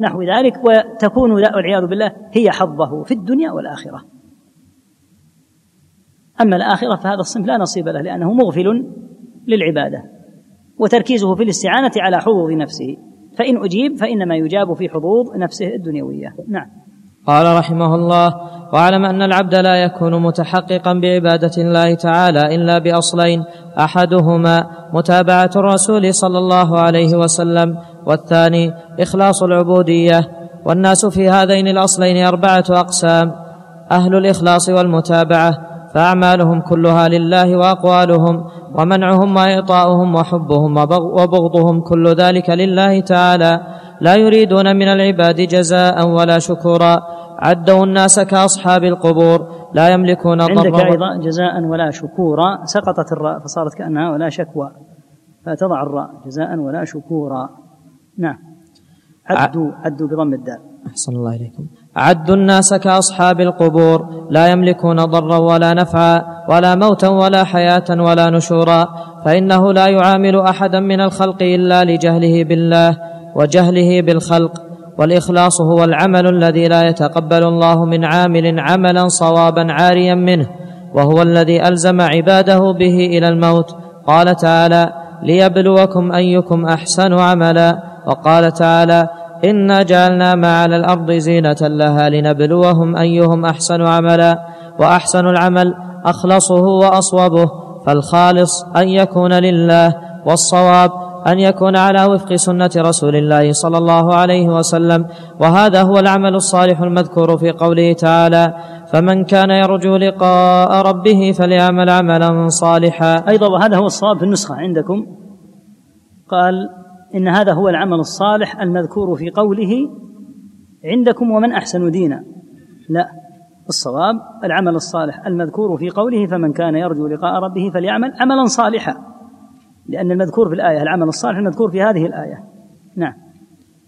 نحو ذلك وتكون والعياذ بالله هي حظه في الدنيا والآخرة. أما الآخرة فهذا الصنف لا نصيب له لأنه مغفل للعبادة وتركيزه في الاستعانة على حظوظ نفسه. فإن أجيب فإنما يجاب في حظوظ نفسه الدنيوية. نعم. قال رحمه الله واعلم أن العبد لا يكون متحققا بعبادة الله تعالى إلا بأصلين أحدهما متابعة الرسول صلى الله عليه وسلم والثاني إخلاص العبودية. والناس في هذين الأصلين أربعة أقسام. أهل الإخلاص والمتابعة فأعمالهم كلها لله وأقوالهم ومنعهم وإعطاؤهم وحبهم وبغضهم كل ذلك لله تعالى. لا يريدون من العباد جزاء ولا شكورا. عدوا الناس كأصحاب القبور. لا يملكون ضرا عندك أيضا جزاء ولا شكورا. سقطت الراء فصارت كأنها ولا شكوى. فتضع الراء جزاء ولا شكورا. نعم. عدوا عدوا بضم الدال. أحسن الله إليكم. عدوا الناس كأصحاب القبور لا يملكون ضرا ولا نفعا ولا موتا ولا حياة ولا نشورا فإنه لا يعامل أحدا من الخلق إلا لجهله بالله وجهله بالخلق والإخلاص هو العمل الذي لا يتقبل الله من عامل عملا صوابا عاريا منه وهو الذي ألزم عباده به إلى الموت. قال تعالى ليبلوكم أيكم أحسن عملا. وقال تعالى إنا جعلنا ما على الأرض زينة لها لنبلوهم أيهم أحسن عملا وأحسن العمل أخلصه وأصوبه فالخالص أن يكون لله والصواب أن يكون على وفق سنة رسول الله صلى الله عليه وسلم وهذا هو العمل الصالح المذكور في قوله تعالى فمن كان يرجو لقاء ربه فليعمل عملا صالحا. أيضا وهذا هو الصواب في النسخة عندكم. قال إن هذا هو العمل الصالح المذكور في قوله عندكم ومن أحسن دينا. لا الصواب العمل الصالح المذكور في قوله فمن كان يرجو لقاء ربه فليعمل عملا صالحا. لأن المذكور في الآية العمل الصالح المذكور في هذه الآية. نعم.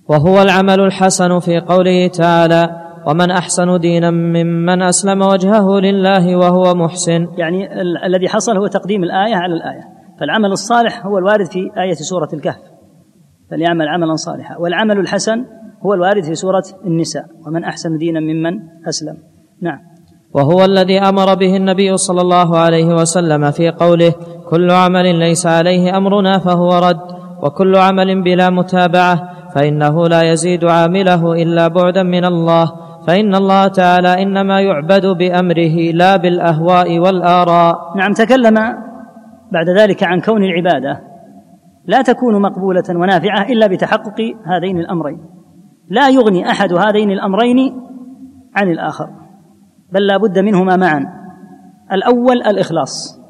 وهو العمل الحسن في قوله تعالى ومن أحسن دينا ممن أسلم وجهه لله وهو محسن. يعني الذي حصل هو تقديم الآية على الآية. فالعمل الصالح هو الوارد في آية سورة الكهف. فليعمل عملا صالحا. والعمل الحسن هو الوارد في سورة النساء. ومن أحسن دينا ممن أسلم. نعم. وهو الذي أمر به النبي صلى الله عليه وسلم في قوله كل عمل ليس عليه أمرنا فهو رد وكل عمل بلا متابعة فإنه لا يزيد عامله إلا بعدا من الله فإن الله تعالى إنما يعبد بأمره لا بالأهواء والآراء. نعم تكلم بعد ذلك عن كون العبادة. لا تكون مقبولة ونافعة إلا بتحقق هذين الأمرين. لا يغني أحد هذين الأمرين عن الآخر بل لا بد منهما معا. الأول الإخلاص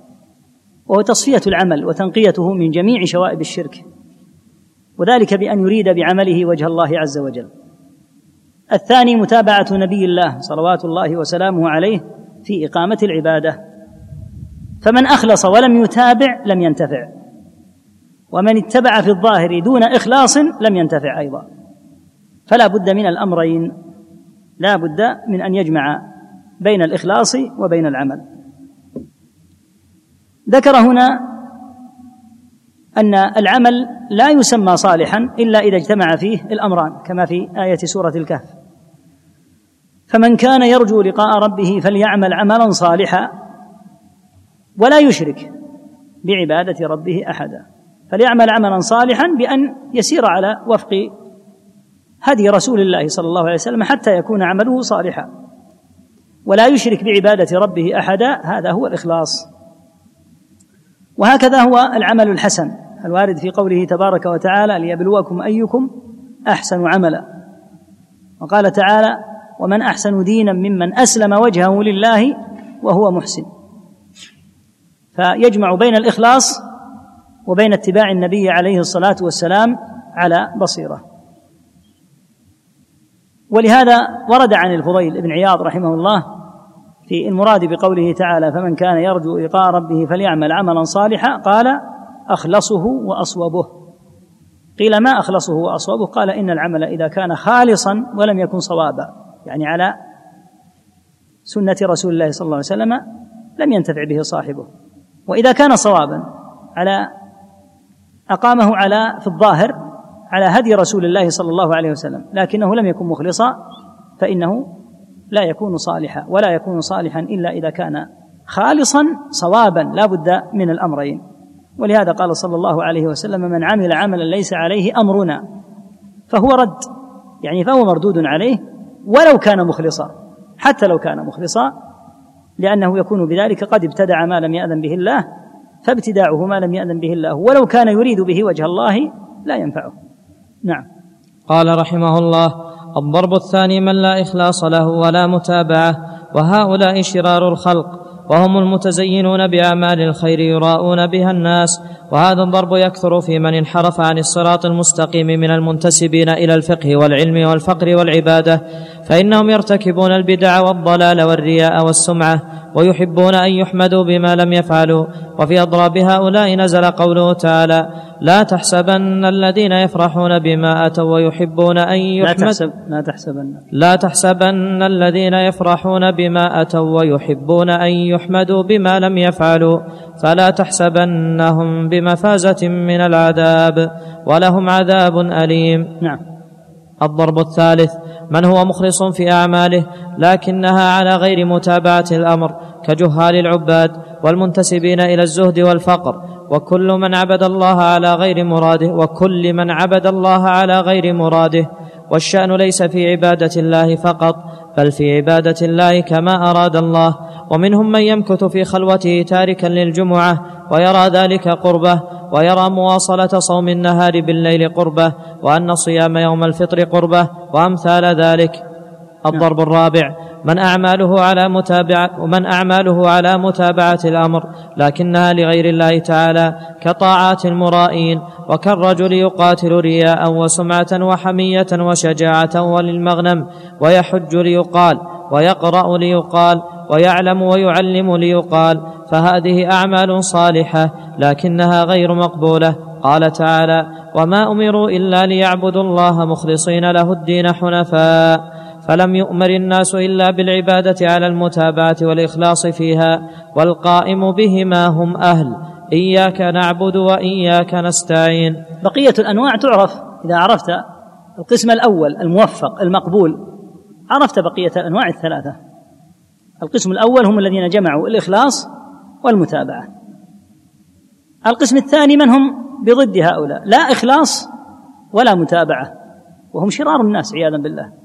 وهو تصفية العمل وتنقيته من جميع شوائب الشرك وذلك بأن يريد بعمله وجه الله عز وجل. الثاني متابعة نبي الله صلوات الله وسلامه عليه في إقامة العبادة. فمن أخلص ولم يتابع لم ينتفع. ومن اتبع في الظاهر دون إخلاص لم ينتفع أيضا. فلا بد من الأمرين. لا بد من أن يجمع بين الإخلاص وبين العمل. ذكر هنا أن العمل لا يسمى صالحا إلا إذا اجتمع فيه الأمران كما في آية سورة الكهف. فمن كان يرجو لقاء ربه فليعمل عملا صالحا ولا يشرك بعبادة ربه احدا. فليعمل عملا صالحا بأن يسير على وفق هدي رسول الله صلى الله عليه وسلم حتى يكون عمله صالحا. ولا يشرك بعبادة ربه أحدا هذا هو الإخلاص. وهكذا هو العمل الحسن الوارد في قوله تبارك وتعالى ليبلوكم أيكم أحسن عملا. وقال تعالى ومن أحسن دينا ممن أسلم وجهه لله وهو محسن. فيجمع بين الإخلاص وبين اتباع النبي عليه الصلاة والسلام على بصيرة. ولهذا ورد عن الفضيل بن عياض رحمه الله في المراد بقوله تعالى فمن كان يرجو لقاء ربه فليعمل عملا صالحا قال أخلصه وأصوبه. قيل ما أخلصه وأصوبه؟ قال إن العمل إذا كان خالصا ولم يكن صوابا. يعني على سنة رسول الله صلى الله عليه وسلم لم ينتفع به صاحبه. وإذا كان صوابا على أقامه على في الظاهر على هدي رسول الله صلى الله عليه وسلم لكنه لم يكن مخلصا فإنه لا يكون صالحا ولا يكون صالحا إلا إذا كان خالصا صوابا لا بد من الأمرين. ولهذا قال صلى الله عليه وسلم من عمل عملا ليس عليه أمرنا فهو رد. يعني فهو مردود عليه ولو كان مخلصا حتى لو كان مخلصا لأنه يكون بذلك قد ابتدع ما لم يأذن به الله فابتداعه ما لم يأذن به الله. ولو كان يريد به وجه الله لا ينفعه. نعم. قال رحمه الله الضرب الثاني من لا إخلاص له ولا متابعة وهؤلاء شرار الخلق وهم المتزينون بأعمال الخير يراءون بها الناس وهذا الضرب يكثر في من انحرف عن الصراط المستقيم من المنتسبين إلى الفقه والعلم والفقر والعبادة فإنهم يرتكبون البدع والضلال والرياء والسمعة ويحبون أن يحمدوا بما لم يفعلوا. وفي أضراب هؤلاء نزل قوله تعالى لا تحسبن الذين يفرحون بما آتوا ويحبون أن يحمد لا, تحسب لا تحسبن. لا تحسبن الذين يفرحون بما آتوا ويحبون أن يحمدوا بما لم يفعلوا. فلا تحسبنهم بمفازة من العذاب ولهم عذاب أليم. نعم. الضرب الثالث من هو مخلص في أعماله؟ لكنها على غير متابعة الأمر كجهال العباد والمنتسبين إلى الزهد والفقر وكل من عبد الله على غير مراده وكل من عبد الله على غير مراده. والشأن ليس في عبادة الله فقط بل في عبادة الله كما أراد الله. ومنهم من يمكث في خلوته تاركا للجمعة ويرى ذلك قربه ويرى مواصلة صوم النهار بالليل قربه وأن صيام يوم الفطر قربه وأمثال ذلك. الضرب الرابع من أعماله على متابعة ومن أعماله على متابعة الأمر لكنها لغير الله تعالى كطاعات المرائين وكالرجل يقاتل رياء وسمعة وحمية وشجاعة وللمغنم ويحج ليقال ويقرأ ليقال ويعلم ويعلم ليقال فهذه أعمال صالحة لكنها غير مقبولة. قال تعالى وما أمروا إلا ليعبدوا الله مخلصين له الدين حنفاء فلم يؤمر الناس إلا بالعبادة على المتابعة والإخلاص فيها والقائم بهما هم أهل؟ إياك نعبد وإياك نستعين. بقية الأنواع تعرف إذا عرفت القسم الأول الموفق المقبول عرفت بقية الأنواع الثلاثة. القسم الأول هم الذين جمعوا الإخلاص والمتابعة. القسم الثاني من هم بضد هؤلاء؟ لا إخلاص ولا متابعة وهم شرار الناس عياذا بالله.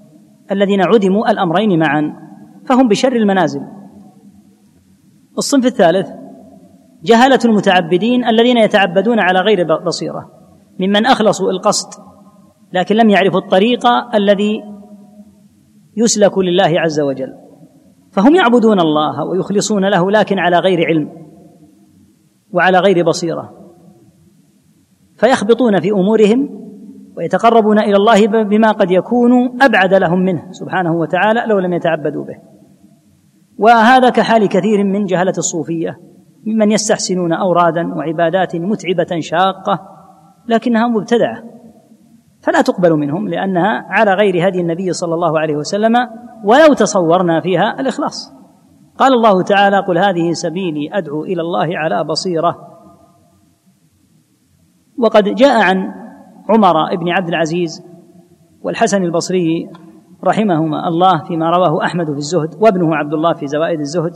الذين عدموا الأمرين معا فهم بشر المنازل. الصنف الثالث جهله المتعبدين الذين يتعبدون على غير بصيرة ممن أخلصوا القصد لكن لم يعرفوا الطريق الذي يسلك لله عز وجل. فهم يعبدون الله ويخلصون له لكن على غير علم وعلى غير بصيرة. فيخبطون في أمورهم ويتقربون إلى الله بما قد يكون أبعد لهم منه سبحانه وتعالى لو لم يتعبدوا به. وهذا كحال كثير من جهلة الصوفية ممن يستحسنون أورادا وعبادات متعبة شاقة لكنها مبتدعة. فلا تقبل منهم لأنها على غير هدي النبي صلى الله عليه وسلم ولو تصورنا فيها الإخلاص. قال الله تعالى قل هذه سبيلي أدعو إلى الله على بصيرة وقد جاء عن عمر بن عبد العزيز والحسن البصري رحمهما الله فيما رواه أحمد في الزهد وابنه عبد الله في زوائد الزهد.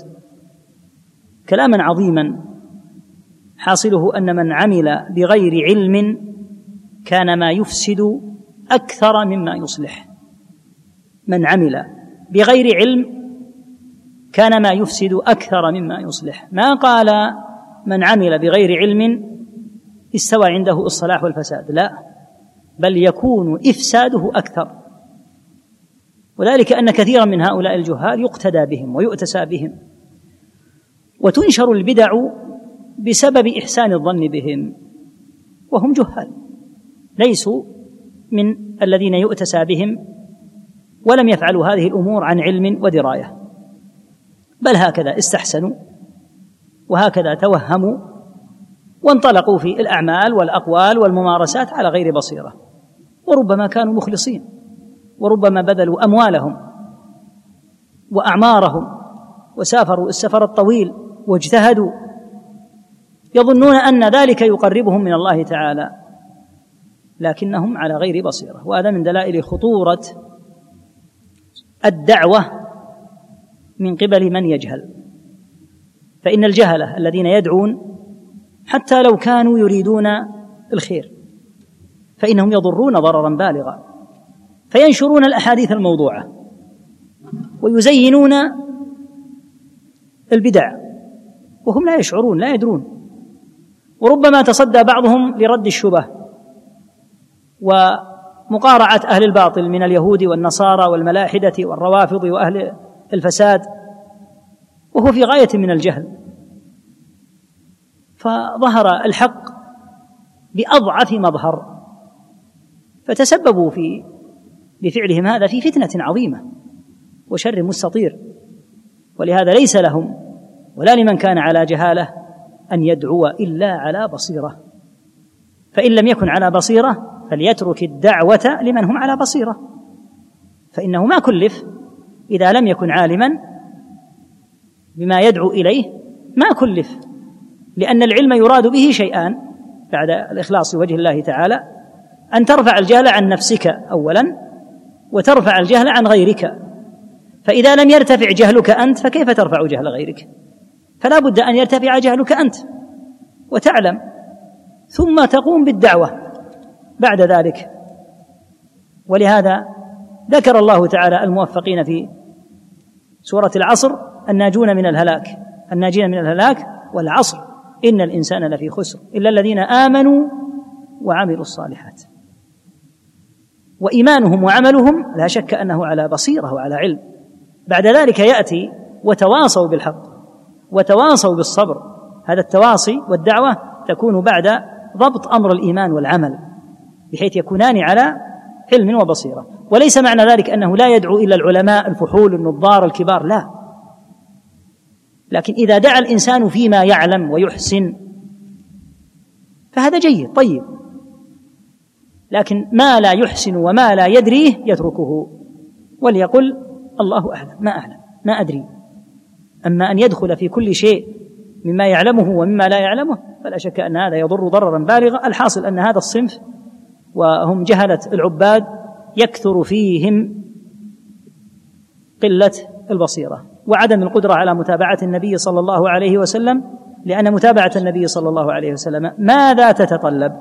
كلاما عظيما حاصله أن من عمل بغير علم كان ما يفسد أكثر مما يصلح. من عمل بغير علم كان ما يفسد أكثر مما يصلح. ما قال من عمل بغير علم استوى عنده الصلاح والفساد؟ لا. بل يكون إفساده أكثر. وذلك أن كثيرا من هؤلاء الجهال يقتدى بهم ويؤتسى بهم. وتنشر البدع بسبب إحسان الظن بهم. وهم جهال. ليسوا من الذين يؤتسى بهم ولم يفعلوا هذه الأمور عن علم ودراية. بل هكذا استحسنوا وهكذا توهموا وانطلقوا في الأعمال والأقوال والممارسات على غير بصيرة. وربما كانوا مخلصين. وربما بذلوا أموالهم وأعمارهم وسافروا السفر الطويل واجتهدوا. يظنون أن ذلك يقربهم من الله تعالى لكنهم على غير بصيرة. وهذا من دلائل خطورة الدعوة من قبل من يجهل. فإن الجهلة الذين يدعون حتى لو كانوا يريدون الخير. فإنهم يضرون ضررا بالغا. فينشرون الأحاديث الموضوعة. ويزينون البدع. وهم لا يشعرون لا يدرون. وربما تصدى بعضهم لرد الشبه. ومقارعة أهل الباطل من اليهود والنصارى والملاحدة والروافض وأهل الفساد. وهو في غاية من الجهل. فظهر الحق بأضعف مظهر فتسببوا في بفعلهم هذا في فتنة عظيمة وشر مستطير. ولهذا ليس لهم ولا لمن كان على جهالة أن يدعو إلا على بصيرة. فإن لم يكن على بصيرة فليترك الدعوة لمن هم على بصيرة. فإنه ما كلف إذا لم يكن عالما بما يدعو إليه ما كلف. لأن العلم يراد به شيئان بعد الإخلاص لوجه الله تعالى أن ترفع الجهل عن نفسك اولا وترفع الجهل عن غيرك. فإذا لم يرتفع جهلك أنت فكيف ترفع جهل غيرك؟ فلا بد أن يرتفع جهلك أنت وتعلم. ثم تقوم بالدعوة بعد ذلك. ولهذا ذكر الله تعالى الموفقين في سورة العصر الناجون من الهلاك. الناجين من الهلاك والعصر. إن الإنسان لفي خسر إلا الذين آمنوا وعملوا الصالحات. وإيمانهم وعملهم لا شك أنه على بصيرة وعلى علم. بعد ذلك ياتي وتواصوا بالحق وتواصوا بالصبر. هذا التواصي والدعوة تكون بعد ضبط أمر الإيمان والعمل بحيث يكونان على علم وبصيرة. وليس معنى ذلك أنه لا يدعو إلى العلماء الفحول النظار الكبار لا. لكن إذا دعا الإنسان فيما يعلم ويحسن فهذا جيد طيب. لكن ما لا يحسن وما لا يدريه يتركه وليقل الله أعلم ما أعلم ما أدري. أما أن يدخل في كل شيء مما يعلمه ومما لا يعلمه فلا شك أن هذا يضر ضررا بالغا. الحاصل أن هذا الصنف وهم جهلة العباد يكثر فيهم قلة البصيرة. وعدم القدرة على متابعة النبي صلى الله عليه وسلم لأن متابعة النبي صلى الله عليه وسلم ماذا تتطلب؟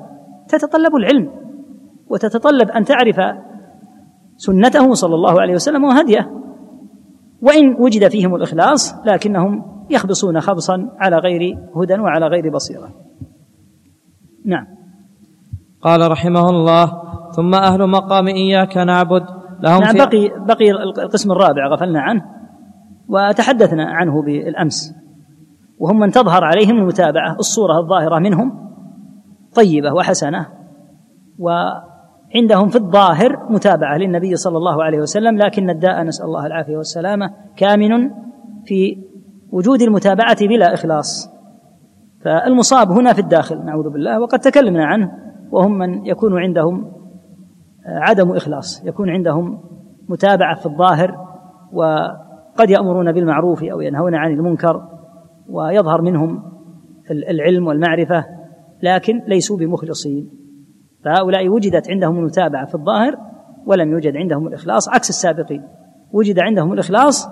تتطلب العلم وتتطلب أن تعرف سنته صلى الله عليه وسلم وهديه. وإن وجد فيهم الإخلاص لكنهم يخبصون خبصا على غير هدى وعلى غير بصيرة. نعم. قال رحمه الله ثم أهل مقام إياك نعبد لهم نعم بقي بقي القسم الرابع غفلنا عنه. وتحدثنا عنه بالأمس وهم من تظهر عليهم المتابعة الصورة الظاهرة منهم طيبة وحسنة و عندهم في الظاهر متابعة للنبي صلى الله عليه وسلم لكن الداء نسأل الله العافية والسلامة كامن في وجود المتابعة بلا إخلاص. فالمصاب هنا في الداخل نعوذ بالله وقد تكلمنا عنه وهم من يكون عندهم عدم إخلاص يكون عندهم متابعة في الظاهر وقد يأمرون بالمعروف أو ينهون عن المنكر ويظهر منهم العلم والمعرفة لكن ليسوا بمخلصين. فهؤلاء وجدت عندهم المتابعة في الظاهر ولم يوجد عندهم الإخلاص عكس السابقين. وجد عندهم الإخلاص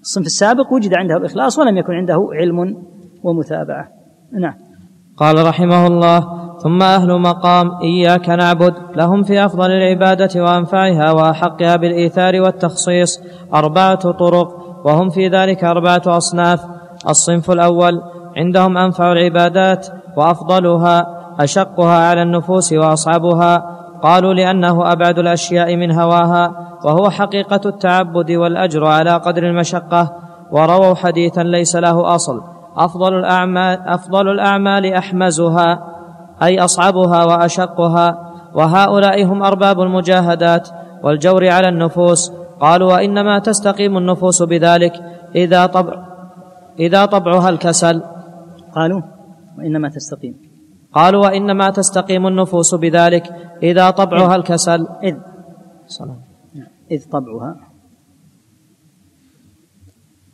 الصنف السابق وجد عنده الإخلاص ولم يكن عنده علم ومتابعة. نعم. قال رحمه الله ثم أهل مقام إياك نعبد. لهم في أفضل العبادة وأنفعها وأحقها بالإيثار والتخصيص أربعة طرق وهم في ذلك أربعة أصناف. الصنف الأول عندهم أنفع العبادات وأفضلها أشقها على النفوس وأصعبها. قالوا لأنه أبعد الأشياء من هواها وهو حقيقة التعبد والأجر على قدر المشقة. ورووا حديثا ليس له أصل. أفضل الأعمال أفضل الأعمال أحمزها. أي أصعبها وأشقها وهؤلاء هم أرباب المجاهدات والجور على النفوس. قالوا وإنما تستقيم النفوس بذلك إذا طبع إذا طبعها الكسل. قالوا وإنما تستقيم. قالوا وإنما تستقيم النفوس بذلك إذا طبعها الكسل. إذ. إذ طبعها.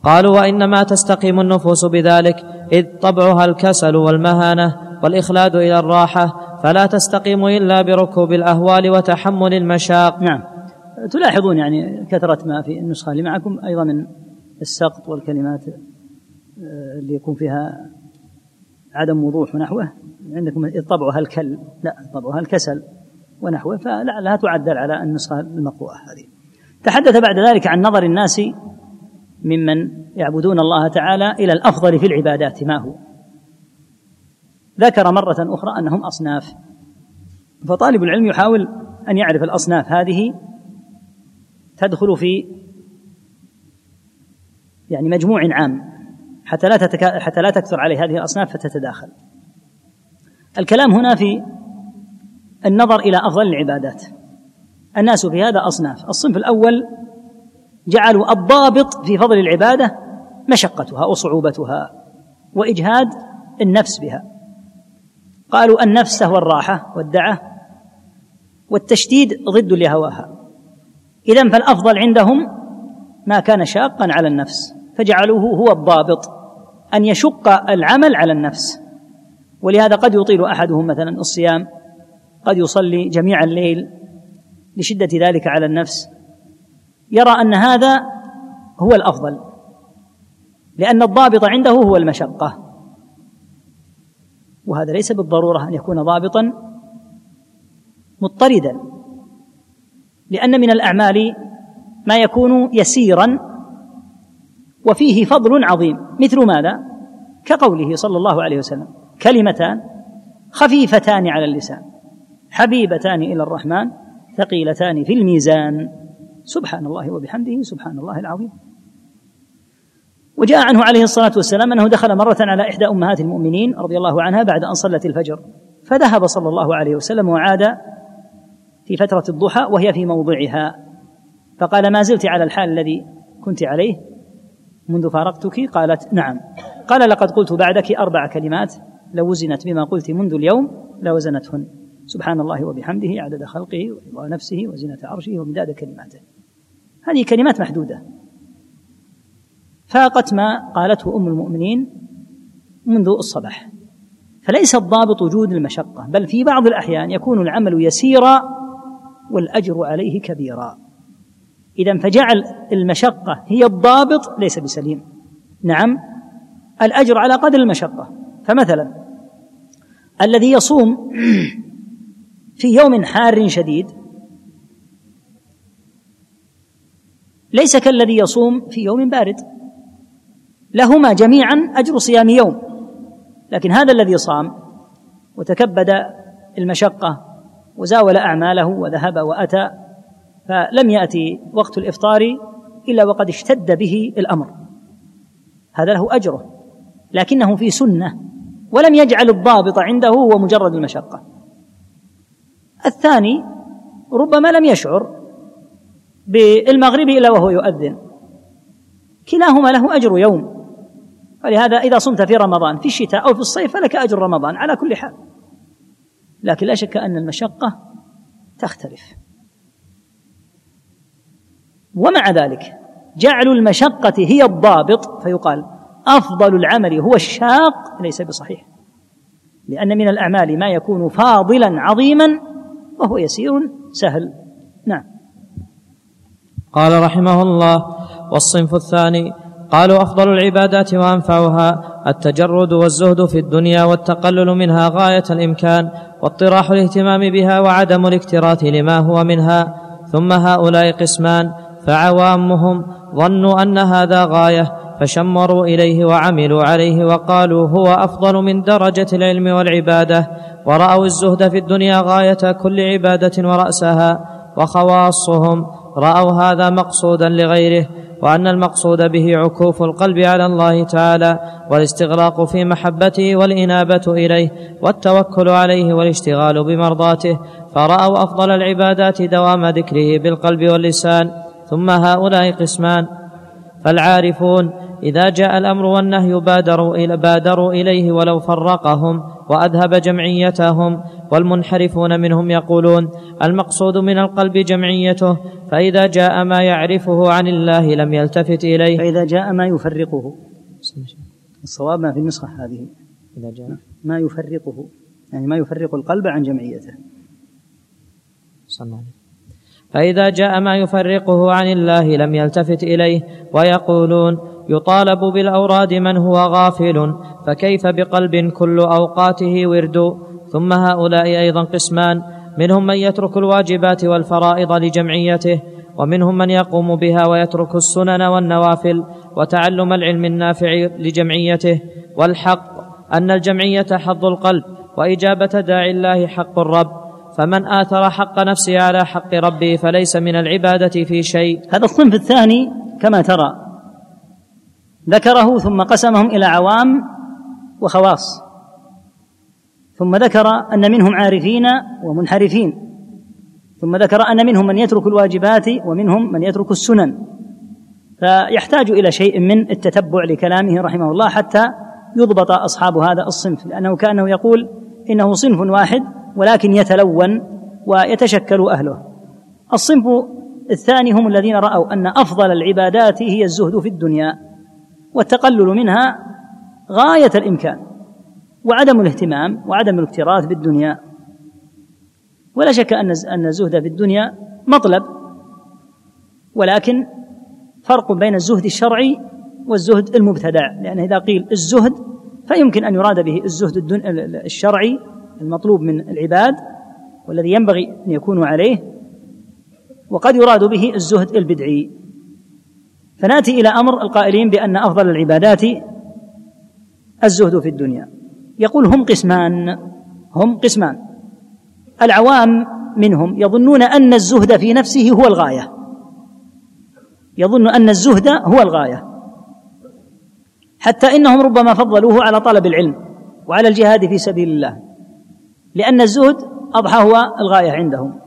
قالوا وإنما تستقيم النفوس بذلك إذ طبعها الكسل والمهانة والإخلاد إلى الراحة فلا تستقيم إلا بركوب الأهوال وتحمل المشاق. نعم. تلاحظون يعني كثرة ما في النسخة اللي معكم أيضا من السقط والكلمات آه، اللي يكون فيها عدم وضوح ونحوه. عندكم طبعها الكل لا طبعها الكسل ونحوه فلعلها تعدل على النسخة المقروءة هذه. تحدث بعد ذلك عن نظر الناس ممن يعبدون الله تعالى إلى الأفضل في العبادات ما هو؟ ذكر مرة أخرى أنهم أصناف. فطالب العلم يحاول أن يعرف الأصناف هذه تدخل في يعني مجموع عام. حتى لا تتكا حتى لا تكثر عليه هذه الأصناف فتتداخل. الكلام هنا في النظر إلى أفضل العبادات. الناس في هذا أصناف. الصنف الأول جعلوا الضابط في فضل العبادة مشقتها وصعوبتها وإجهاد النفس بها. قالوا النفس تهوى الراحة والدعة والتشديد ضد لهواها. إذا فالأفضل عندهم ما كان شاقا على النفس فجعلوه هو الضابط أن يشق العمل على النفس. ولهذا قد يطيل أحدهم مثلا الصيام قد يصلي جميع الليل لشدة ذلك على النفس. يرى أن هذا هو الأفضل لأن الضابط عنده هو المشقة. وهذا ليس بالضرورة أن يكون ضابطا مضطردا لأن من الأعمال ما يكون يسيرا وفيه فضل عظيم. مثل ماذا؟ كقوله صلى الله عليه وسلم كلمتان خفيفتان على اللسان حبيبتان إلى الرحمن ثقيلتان في الميزان. سبحان الله وبحمده سبحان الله العظيم. وجاء عنه عليه الصلاة والسلام أنه دخل مرة على إحدى أمهات المؤمنين رضي الله عنها بعد أن صلت الفجر. فذهب صلى الله عليه وسلم وعاد في فترة الضحى وهي في موضعها. فقال ما زلت على الحال الذي كنت عليه؟ منذ فارقتك؟ قالت نعم. قال لقد قلت بعدك أربع كلمات لو وزنت بما قلت منذ اليوم لوزنتهن. سبحان الله وبحمده عدد خلقه ورضا نفسه وزنة عرشه ومداد كلماته. هذه كلمات محدودة. فاقت ما قالته أم المؤمنين منذ الصباح. فليس الضابط وجود المشقة بل في بعض الأحيان يكون العمل يسيرا والأجر عليه كبيرا. إذا فجعل المشقة هي الضابط ليس بسليم. نعم الأجر على قدر المشقة. فمثلا الذي يصوم في يوم حار شديد ليس كالذي يصوم في يوم بارد. لهما جميعا أجر صيام يوم. لكن هذا الذي صام وتكبد المشقة وزاول أعماله وذهب وأتى فلم يأتي وقت الإفطار إلا وقد اشتد به الأمر. هذا له أجره لكنه في سنة ولم يجعل الضابط عنده هو مجرد المشقة. الثاني ربما لم يشعر بالمغرب إلا وهو يؤذن. كلاهما له أجر يوم. ولهذا إذا صمت في رمضان في الشتاء أو في الصيف فلك أجر رمضان على كل حال. لكن لا شك أن المشقة تختلف. ومع ذلك جعل المشقة هي الضابط فيقال أفضل العمل هو الشاق ليس بصحيح. لأن من الأعمال ما يكون فاضلا عظيما وهو يسير سهل. نعم. قال رحمه الله والصنف الثاني قالوا أفضل العبادات وأنفعها التجرد والزهد في الدنيا والتقلل منها غاية الإمكان واطراح الاهتمام بها وعدم الاكتراث لما هو منها. ثم هؤلاء قسمان فعوامهم ظنوا أن هذا غاية فشمروا إليه وعملوا عليه وقالوا هو أفضل من درجة العلم والعبادة ورأوا الزهد في الدنيا غاية كل عبادة ورأسها وخواصهم رأوا هذا مقصودا لغيره وأن المقصود به عكوف القلب على الله تعالى والاستغراق في محبته والإنابة إليه والتوكل عليه والاشتغال بمرضاته فرأوا أفضل العبادات دوام ذكره بالقلب واللسان ثم هؤلاء قسمان. فالعارفون إذا جاء الأمر والنهي بادروا إليه ولو فرقهم وأذهب جمعيتهم والمنحرفون منهم يقولون المقصود من القلب جمعيته فإذا جاء ما يعرفه عن الله لم يلتفت إليه. فإذا جاء ما يفرقه. الصواب ما في النسخة هذه. إذا جاء. ما يفرقه. يعني ما يفرق القلب عن جمعيته. صلى الله عليه فإذا جاء ما يفرقه عن الله لم يلتفت إليه ويقولون يطالب بالأوراد من هو غافل فكيف بقلب كل أوقاته ورد؟ ثم هؤلاء أيضا قسمان. منهم من يترك الواجبات والفرائض لجمعيته ومنهم من يقوم بها ويترك السنن والنوافل وتعلم العلم النافع لجمعيته. والحق أن الجمعية حظ القلب وإجابة داعي الله حق الرب. فمن آثر حق نفسه على حق ربه فليس من العبادة في شيء. هذا الصنف الثاني كما ترى. ذكره ثم قسمهم إلى عوام وخواص. ثم ذكر أن منهم عارفين ومنحرفين. ثم ذكر أن منهم من يترك الواجبات ومنهم من يترك السنن. فيحتاج إلى شيء من التتبع لكلامه رحمه الله حتى يضبط أصحاب هذا الصنف. لأنه كأنه يقول إنه صنف واحد ولكن يتلون ويتشكل أهله. الصنف الثاني هم الذين رأوا أن أفضل العبادات هي الزهد في الدنيا والتقلل منها غاية الإمكان. وعدم الاهتمام وعدم الاكتراث بالدنيا ولا شك أن أن الزهد في الدنيا مطلب ولكن فرق بين الزهد الشرعي والزهد المبتدع. لأن إذا قيل الزهد فيمكن أن يراد به الزهد الشرعي المطلوب من العباد والذي ينبغي أن يكونوا عليه وقد يراد به الزهد البدعي. فنأتي إلى أمر القائلين بأن أفضل العبادات الزهد في الدنيا. يقول هم قسمان هم قسمان. العوام منهم يظنون أن الزهد في نفسه هو الغاية. يظن أن الزهد هو الغاية. حتى إنهم ربما فضلوه على طلب العلم وعلى الجهاد في سبيل الله. لأن الزهد أضحى هو الغاية عندهم.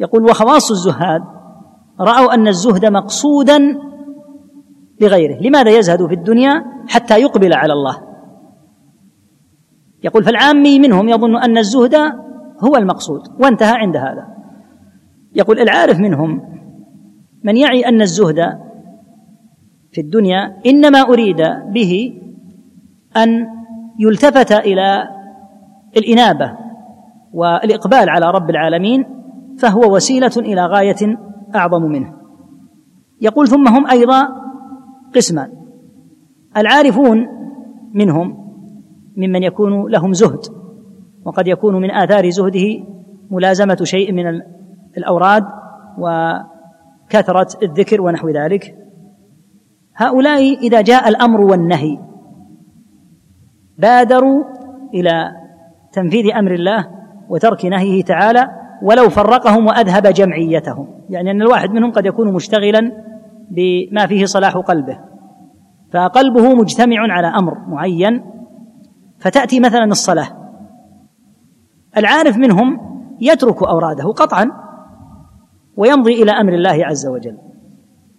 يقول وخواص الزهاد رأوا أن الزهد مقصودا لغيره. لماذا يزهد في الدنيا؟ حتى يقبل على الله. يقول فالعامي منهم يظن أن الزهد هو المقصود وانتهى عند هذا. يقول العارف منهم من يعي أن الزهد في الدنيا إنما أريد به أن يلتفت إلى الإنابة والإقبال على رب العالمين فهو وسيلة إلى غاية أعظم منه. يقول ثم هم أيضا قسمان. العارفون منهم ممن يكون لهم زهد وقد يكون من آثار زهده ملازمة شيء من الأوراد وكثرة الذكر ونحو ذلك. هؤلاء إذا جاء الأمر والنهي بادروا إلى تنفيذ أمر الله وترك نهيه تعالى ولو فرقهم وأذهب جمعيتهم. يعني أن الواحد منهم قد يكون مشتغلا بما فيه صلاح قلبه فقلبه مجتمع على أمر معين فتأتي مثلا الصلاة. العارف منهم يترك أوراده قطعا ويمضي إلى أمر الله عز وجل.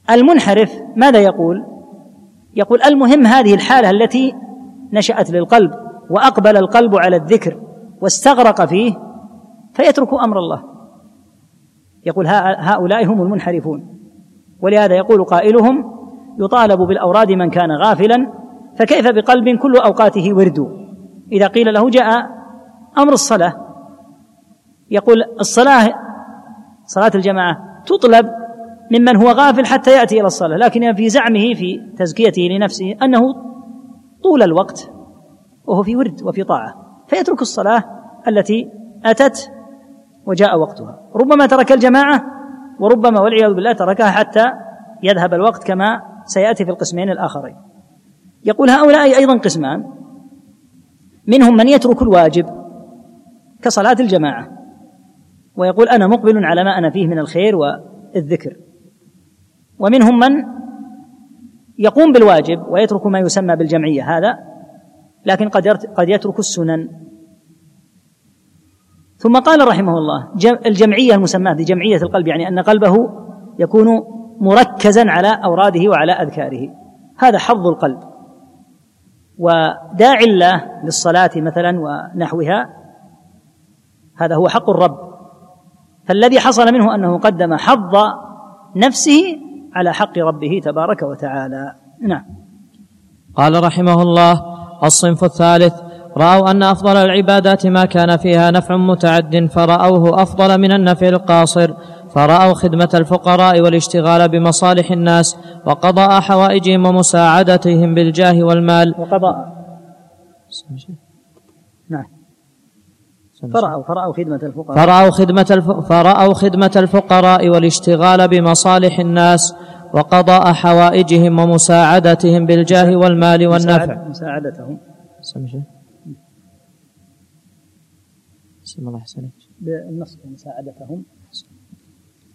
المنحرف ماذا يقول؟ يقول المهم هذه الحالة التي نشأت للقلب وأقبل القلب على الذكر واستغرق فيه فيترك أمر الله. يقول هؤلاء هم المنحرفون. ولهذا يقول قائلهم يطالب بالأوراد من كان غافلا فكيف بقلب كل أوقاته ورد؟ إذا قيل له جاء أمر الصلاة. يقول الصلاة صلاة الجماعة تطلب ممن هو غافل حتى يأتي إلى الصلاة لكن في زعمه في تزكيته لنفسه أنه طول الوقت وهو في ورد وفي طاعة فيترك الصلاة التي أتت وجاء وقتها. ربما ترك الجماعة وربما والعياذ بالله تركها حتى يذهب الوقت كما سيأتي في القسمين الآخرين. يقول هؤلاء أيضا قسمان. منهم من يترك الواجب كصلاة الجماعة. ويقول أنا مقبل على ما أنا فيه من الخير والذكر. ومنهم من يقوم بالواجب ويترك ما يسمى بالجمعية هذا لكن قد قد يترك السنن. ثم قال رحمه الله الجمعية المسماة بجمعية القلب يعني أن قلبه يكون مركزا على أوراده وعلى أذكاره. هذا حظ القلب. وداعي الله للصلاة مثلا ونحوها هذا هو حق الرب. فالذي حصل منه أنه قدم حظ نفسه على حق ربه تبارك وتعالى. نعم. قال رحمه الله الصنف الثالث رأوا أن أفضل العبادات ما كان فيها نفع متعد فرأوه أفضل من النفع القاصر فرأوا خدمة الفقراء والاشتغال بمصالح الناس وقضاء حوائجهم ومساعدتهم بالجاه والمال. وقضاء نعم. فرأوا فرأوا خدمة الفقراء. فرأوا خدمة الف... فرأوا خدمة الفقراء والاشتغال بمصالح الناس وقضاء حوائجهم ومساعدتهم بالجاه والمال والنفع. مساعدتهم. الله يحسنك بالنص مساعدتهم.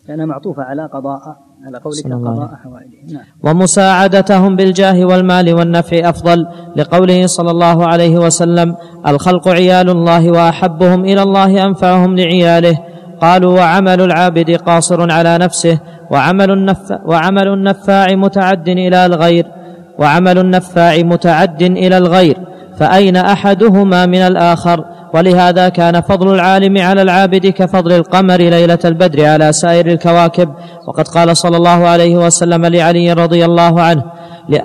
لأنها معطوفة على قضاء على قولك قضاء حوائجهم نعم. ومساعدتهم بالجاه والمال والنفع أفضل لقوله صلى الله عليه وسلم الخلق عيال الله وأحبهم إلى الله أنفعهم لعياله. قالوا وعمل العابد قاصر على نفسه وعمل النفاع, وعمل النفاع متعد إلى الغير وعمل النفاع متعد إلى الغير فأين أحدهما من الآخر؟ ولهذا كان فضل العالم على العابد كفضل القمر ليلة البدر على سائر الكواكب. وقد قال صلى الله عليه وسلم لعلي رضي الله عنه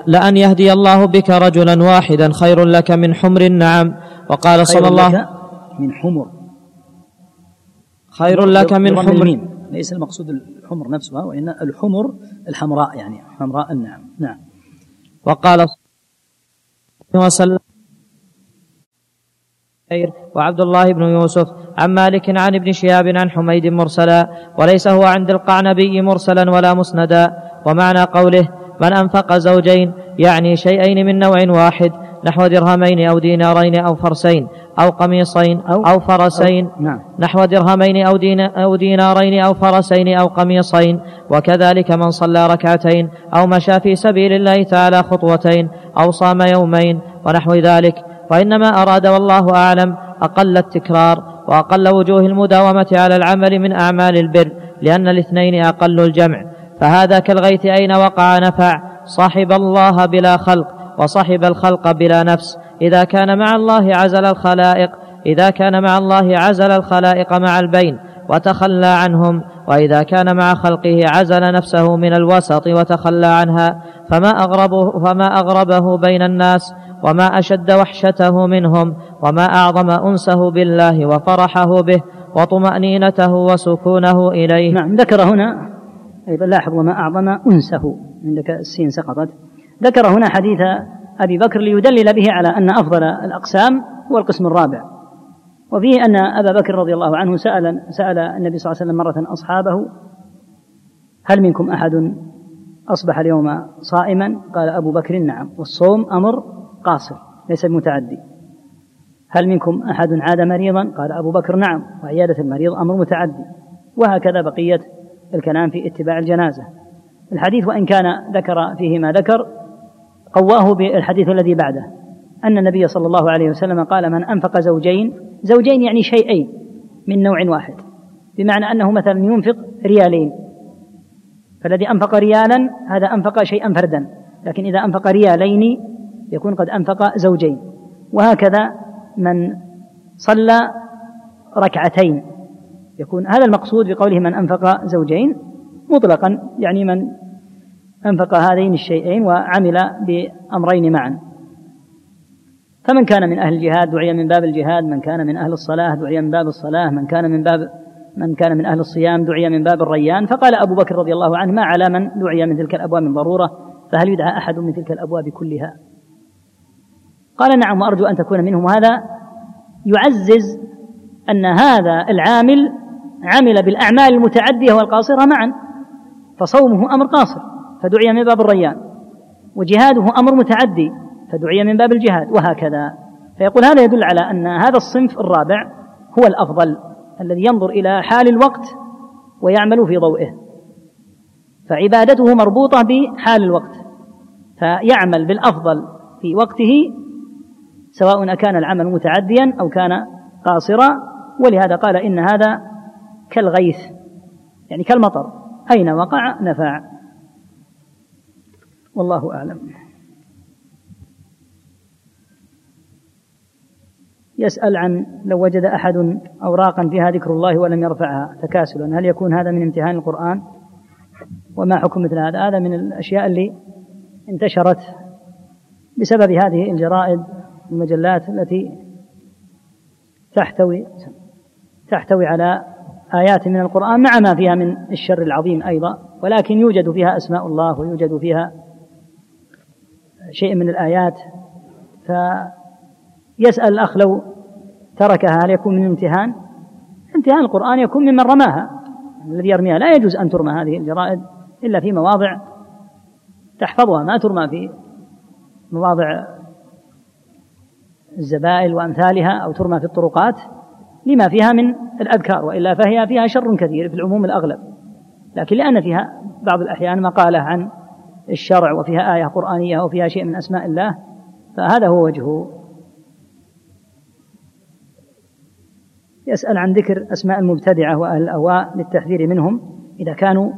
لأن يهدي الله بك رجلا واحدا خير لك من حمر النعم. وقال صلى الله من حمر. خير لك من حمر. ليس المقصود الحمر نفسها وإن الحمر الحمراء يعني حمراء النعم. نعم. وقال وسلم وعبد الله بن يوسف عن مالك عن ابن شهاب عن حميد مرسلا وليس هو عند القعنبي مرسلا ولا مسندا. ومعنى قوله من أنفق زوجين يعني شيئين من نوع واحد نحو درهمين أو دينارين أو فرسين أو قميصين أو, أو فرسين أو نعم. نحو درهمين أو, دين أو دينارين أو فرسين أو قميصين وكذلك من صلى ركعتين أو مشى في سبيل الله تعالى خطوتين أو صام يومين ونحو ذلك. وإنما أراد والله أعلم أقل التكرار وأقل وجوه المداومة على العمل من أعمال البر لأن الاثنين أقل الجمع. فهذا كالغيث أين وقع نفع؟ صاحب الله بلا خلق وصحب الخلق بلا نفس. إذا كان مع الله عزل الخلائق إذا كان مع الله عزل الخلائق مع البين. وتخلى عنهم وإذا كان مع خلقه عزل نفسه من الوسط وتخلى عنها فما أغربه, فما أغربه بين الناس وما أشد وحشته منهم وما أعظم أنسه بالله وفرحه به وطمأنينته وسكونه إليه. نعم ذكر هنا أيضا لاحظ وما أعظم أنسه عندك السين سقطت. ذكر هنا حديث أبي بكر ليدلل به على أن أفضل الأقسام هو القسم الرابع. وفيه أن أبا بكر رضي الله عنه سأل سأل النبي صلى الله عليه وسلم مرة أصحابه هل منكم أحد أصبح اليوم صائما؟ قال أبو بكر نعم. والصوم أمر قاصر ليس بمتعدي هل منكم أحد عاد مريضا؟ قال أبو بكر نعم. وعيادة المريض أمر متعدي وهكذا بقية الكلام في اتباع الجنازة. الحديث وإن كان ذكر فيه ما ذكر قواه بالحديث الذي بعده أن النبي صلى الله عليه وسلم قال من أنفق زوجين زوجين يعني شيئين من نوع واحد. بمعنى أنه مثلا ينفق ريالين. فالذي أنفق ريالا هذا أنفق شيئا فردا. لكن إذا أنفق ريالين يكون قد أنفق زوجين. وهكذا من صلى ركعتين. يكون هذا المقصود بقوله من أنفق زوجين. مطلقا يعني من أنفق هذين الشيئين وعمل بأمرين معا. فمن كان من أهل الجهاد دعي من باب الجهاد من كان من أهل الصلاة دعي من باب الصلاة من كان من باب من كان من أهل الصيام دعي من باب الريان. فقال أبو بكر رضي الله عنه ما على من دعي من تلك الأبواب من ضرورة؟ فهل يدعى أحد من تلك الأبواب كلها؟ قال نعم وأرجو أن تكون منهم. هذا يعزز أن هذا العامل عمل بالأعمال المتعدية والقاصرة معا فصومه أمر قاصر فدعي من باب الريان وجهاده أمر متعدي. فدعي من باب الجهاد وهكذا. فيقول هذا يدل على أن هذا الصنف الرابع هو الأفضل الذي ينظر إلى حال الوقت ويعمل في ضوئه. فعبادته مربوطة بحال الوقت فيعمل بالأفضل في وقته سواء أكان العمل متعديا أو كان قاصرا. ولهذا قال إن هذا كالغيث يعني كالمطر أين وقع نفع. والله أعلم. يسأل عن لو وجد أحد أوراقا فيها ذكر الله ولم يرفعها تكاسلا. هل يكون هذا من امتهان القرآن؟ وما حكم مثل هذا؟ هذا من الأشياء اللي انتشرت بسبب هذه الجرائد المجلات التي تحتوي تحتوي على آيات من القرآن مع ما فيها من الشر العظيم أيضا. ولكن يوجد فيها أسماء الله ويوجد فيها شيء من الآيات. فيسأل الأخ لو تركها هل يكون من امتهان؟ امتهان القرآن يكون ممن رماها الذي يرميها لا يجوز أن ترمى هذه الجرائد إلا في مواضع تحفظها ما ترمى في مواضع الزبائل وأمثالها أو ترمى في الطرقات لما فيها من الأذكار وإلا فهي فيها شر كثير في العموم الأغلب لكن لأن فيها بعض الأحيان مقالة عن الشرع وفيها آية قرآنية وفيها شيء من أسماء الله فهذا هو وجهه يسأل عن ذكر أسماء المبتدعة وأهل الأهواء للتحذير منهم. إذا كانوا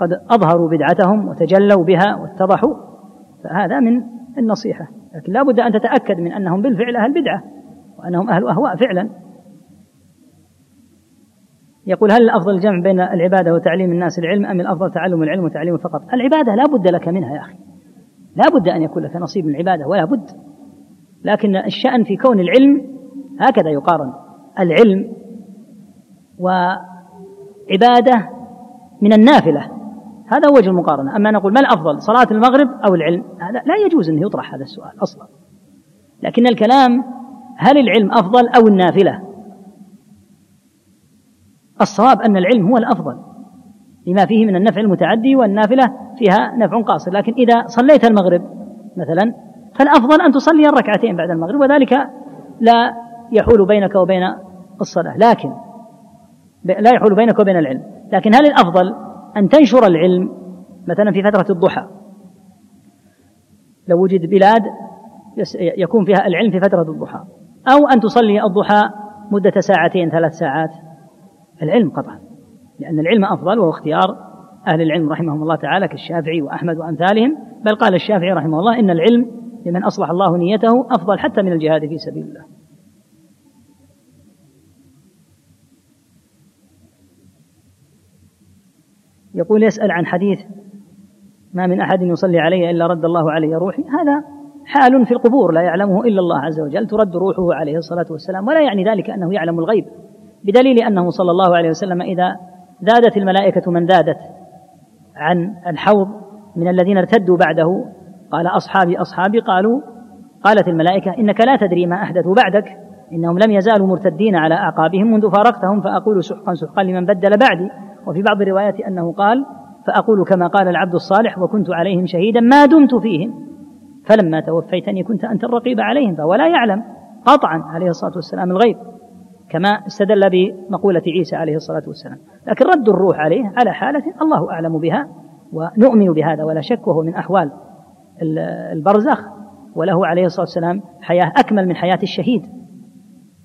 قد أظهروا بدعتهم وتجلوا بها واتضحوا فهذا من النصيحة. لكن لا بد أن تتأكد من أنهم بالفعل أهل بدعة وأنهم أهل أهواء فعلا. يقول هل الأفضل الجمع بين العبادة وتعليم الناس العلم أم الأفضل تعلم العلم وتعليمه فقط؟ العبادة لا بد لك منها يا أخي. لا بد أن يكون لك نصيب من العبادة ولا بد. لكن الشأن في كون العلم هكذا يقارن. العلم وعبادة من النافلة. هذا وجه المقارنة. أما نقول ما الأفضل صلاة المغرب أو العلم هذا لا يجوز أن يطرح هذا السؤال أصلا. لكن الكلام هل العلم أفضل أو النافلة؟ الصواب أن العلم هو الأفضل لما فيه من النفع المتعدي والنافلة فيها نفع قاصر. لكن إذا صليت المغرب مثلا فالأفضل أن تصلي الركعتين بعد المغرب وذلك لا يحول بينك وبين الصلاة. لكن لا يحول بينك وبين العلم. لكن هل الأفضل أن تنشر العلم مثلا في فترة الضحى؟ لو وجد بلاد يكون فيها العلم في فترة الضحى. أو أن تصلي الضحى مدة ساعتين ثلاث ساعات. العلم قطعا. لأن العلم أفضل وهو اختيار أهل العلم رحمهم الله تعالى كالشافعي وأحمد وأمثالهم. بل قال الشافعي رحمه الله إن العلم لمن أصلح الله نيته أفضل حتى من الجهاد في سبيل الله. يقول يسأل عن حديث ما من أحد يصلي علي إلا رد الله علي روحي. هذا حال في القبور لا يعلمه إلا الله عز وجل ترد روحه عليه الصلاة والسلام ولا يعني ذلك أنه يعلم الغيب بدليل أنه صلى الله عليه وسلم إذا زادت الملائكة من زادت عن الحوض من الذين ارتدوا بعده قال أصحابي أصحابي قالوا قالت الملائكة إنك لا تدري ما أحدثوا بعدك إنهم لم يزالوا مرتدين على أعقابهم منذ فارقتهم فأقول سحقا سحقا لمن بدل بعدي. وفي بعض الروايات أنه قال فأقول كما قال العبد الصالح وكنت عليهم شهيدا ما دمت فيهم فلما توفيتني كنت أنت الرقيب عليهم فهو لا يعلم قطعا عليه الصلاة والسلام الغيب كما استدل بمقولة عيسى عليه الصلاة والسلام. لكن رد الروح عليه على حالة الله أعلم بها ونؤمن بهذا ولا شك وهو من أحوال البرزخ وله عليه الصلاة والسلام حياة أكمل من حياة الشهيد.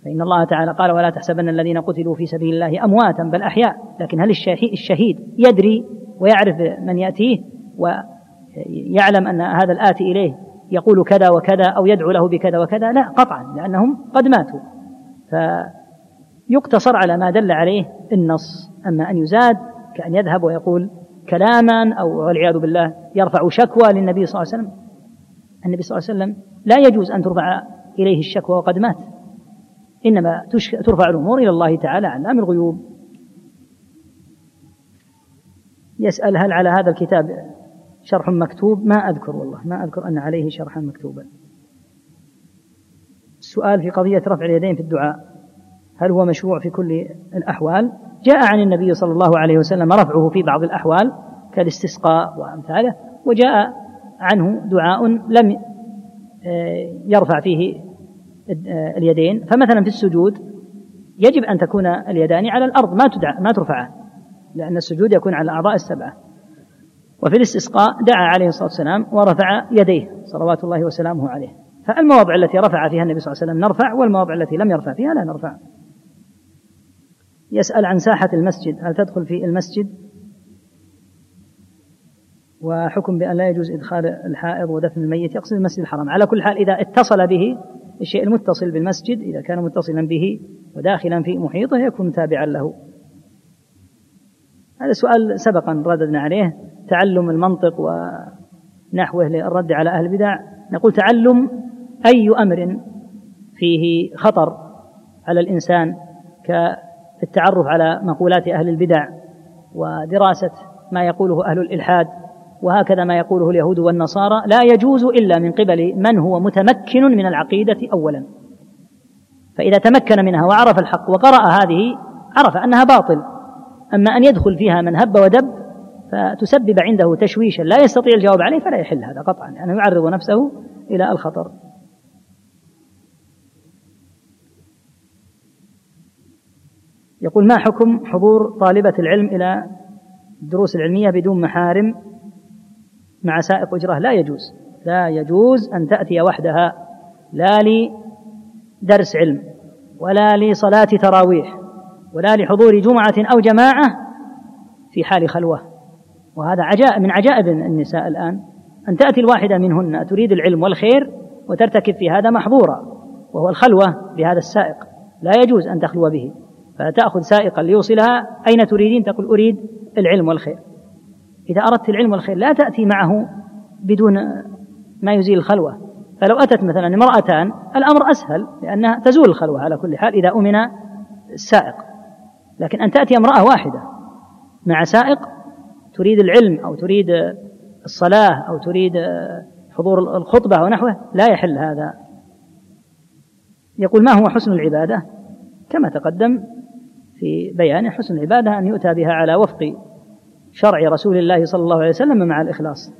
فإن الله تعالى قال ولا تحسبن الذين قتلوا في سبيل الله أمواتا بل أحياء لكن هل الشهيد يدري ويعرف من يأتيه ويعلم أن هذا الآتي إليه يقول كذا وكذا أو يدعو له بكذا وكذا؟ لا قطعا لأنهم قد ماتوا. فيقتصر على ما دل عليه النص. أما أن يزاد كأن يذهب ويقول كلاما أو والعياذ بالله يرفع شكوى للنبي صلى الله عليه وسلم. النبي صلى الله عليه وسلم لا يجوز أن ترفع إليه الشكوى وقد مات. إنما ترفع الأمور إلى الله تعالى علام الغيوب. يسأل هل على هذا الكتاب شرح مكتوب؟ ما أذكر والله ما أذكر أن عليه شرحا مكتوبا. السؤال في قضية رفع اليدين في الدعاء هل هو مشروع في كل الأحوال؟ جاء عن النبي صلى الله عليه وسلم رفعه في بعض الأحوال كالاستسقاء وأمثاله وجاء عنه دعاء لم آه، يرفع فيه اليدين فمثلا في السجود يجب أن تكون اليدان على الأرض ما تدع ما ترفعان لأن السجود يكون على الأعضاء السبعة. وفي الاستسقاء دعا عليه الصلاة والسلام ورفع يديه صلوات الله وسلامه عليه. فالمواضع التي رفع فيها النبي صلى الله عليه وسلم نرفع والمواضع التي لم يرفع فيها لا نرفع. يسأل عن ساحة المسجد هل تدخل في المسجد؟ وحكم بأن لا يجوز إدخال الحائض ودفن الميت يقصد المسجد الحرام. على كل حال إذا اتصل به الشيء المتصل بالمسجد إذا كان متصلا به وداخلا في محيطه يكون تابعا له. هذا سؤال سبقا رددنا عليه. تعلم المنطق ونحوه للرد على أهل البدع. نقول تعلم أي أمر فيه خطر على الإنسان كالتعرف على مقولات أهل البدع ودراسة ما يقوله أهل الإلحاد. وهكذا ما يقوله اليهود والنصارى لا يجوز إلا من قبل من هو متمكن من العقيدة أولا. فإذا تمكن منها وعرف الحق وقرأ هذه عرف أنها باطل. أما أن يدخل فيها من هب ودب فتسبب عنده تشويشا لا يستطيع الجواب عليه فلا يحل هذا قطعا لأنه يعني يعرض نفسه إلى الخطر. يقول ما حكم حضور طالبة العلم إلى الدروس العلمية بدون محارم مع سائق أجرة لا يجوز لا يجوز أن تأتي وحدها لا لدرس علم ولا لصلاة تراويح ولا لحضور جمعة أو جماعة في حال خلوة. وهذا عجائب من عجائب النساء الآن أن تأتي الواحدة منهن تريد العلم والخير وترتكب في هذا محظورا وهو الخلوة بهذا السائق لا يجوز أن تخلو به فتأخذ سائقا ليوصلها أين تريدين؟ تقول أريد العلم والخير. إذا أردت العلم والخير لا تأتي معه بدون ما يزيل الخلوة. فلو أتت مثلا امرأتان الأمر أسهل لأنها تزول الخلوة على كل حال إذا أمن السائق. لكن أن تأتي امرأة واحدة مع سائق تريد العلم أو تريد الصلاة أو تريد حضور الخطبة ونحوه لا يحل هذا. يقول ما هو حسن العبادة؟ كما تقدم في بيان حسن العبادة أن يؤتى بها على وفق شرع رسول الله صلى الله عليه وسلم مع الإخلاص.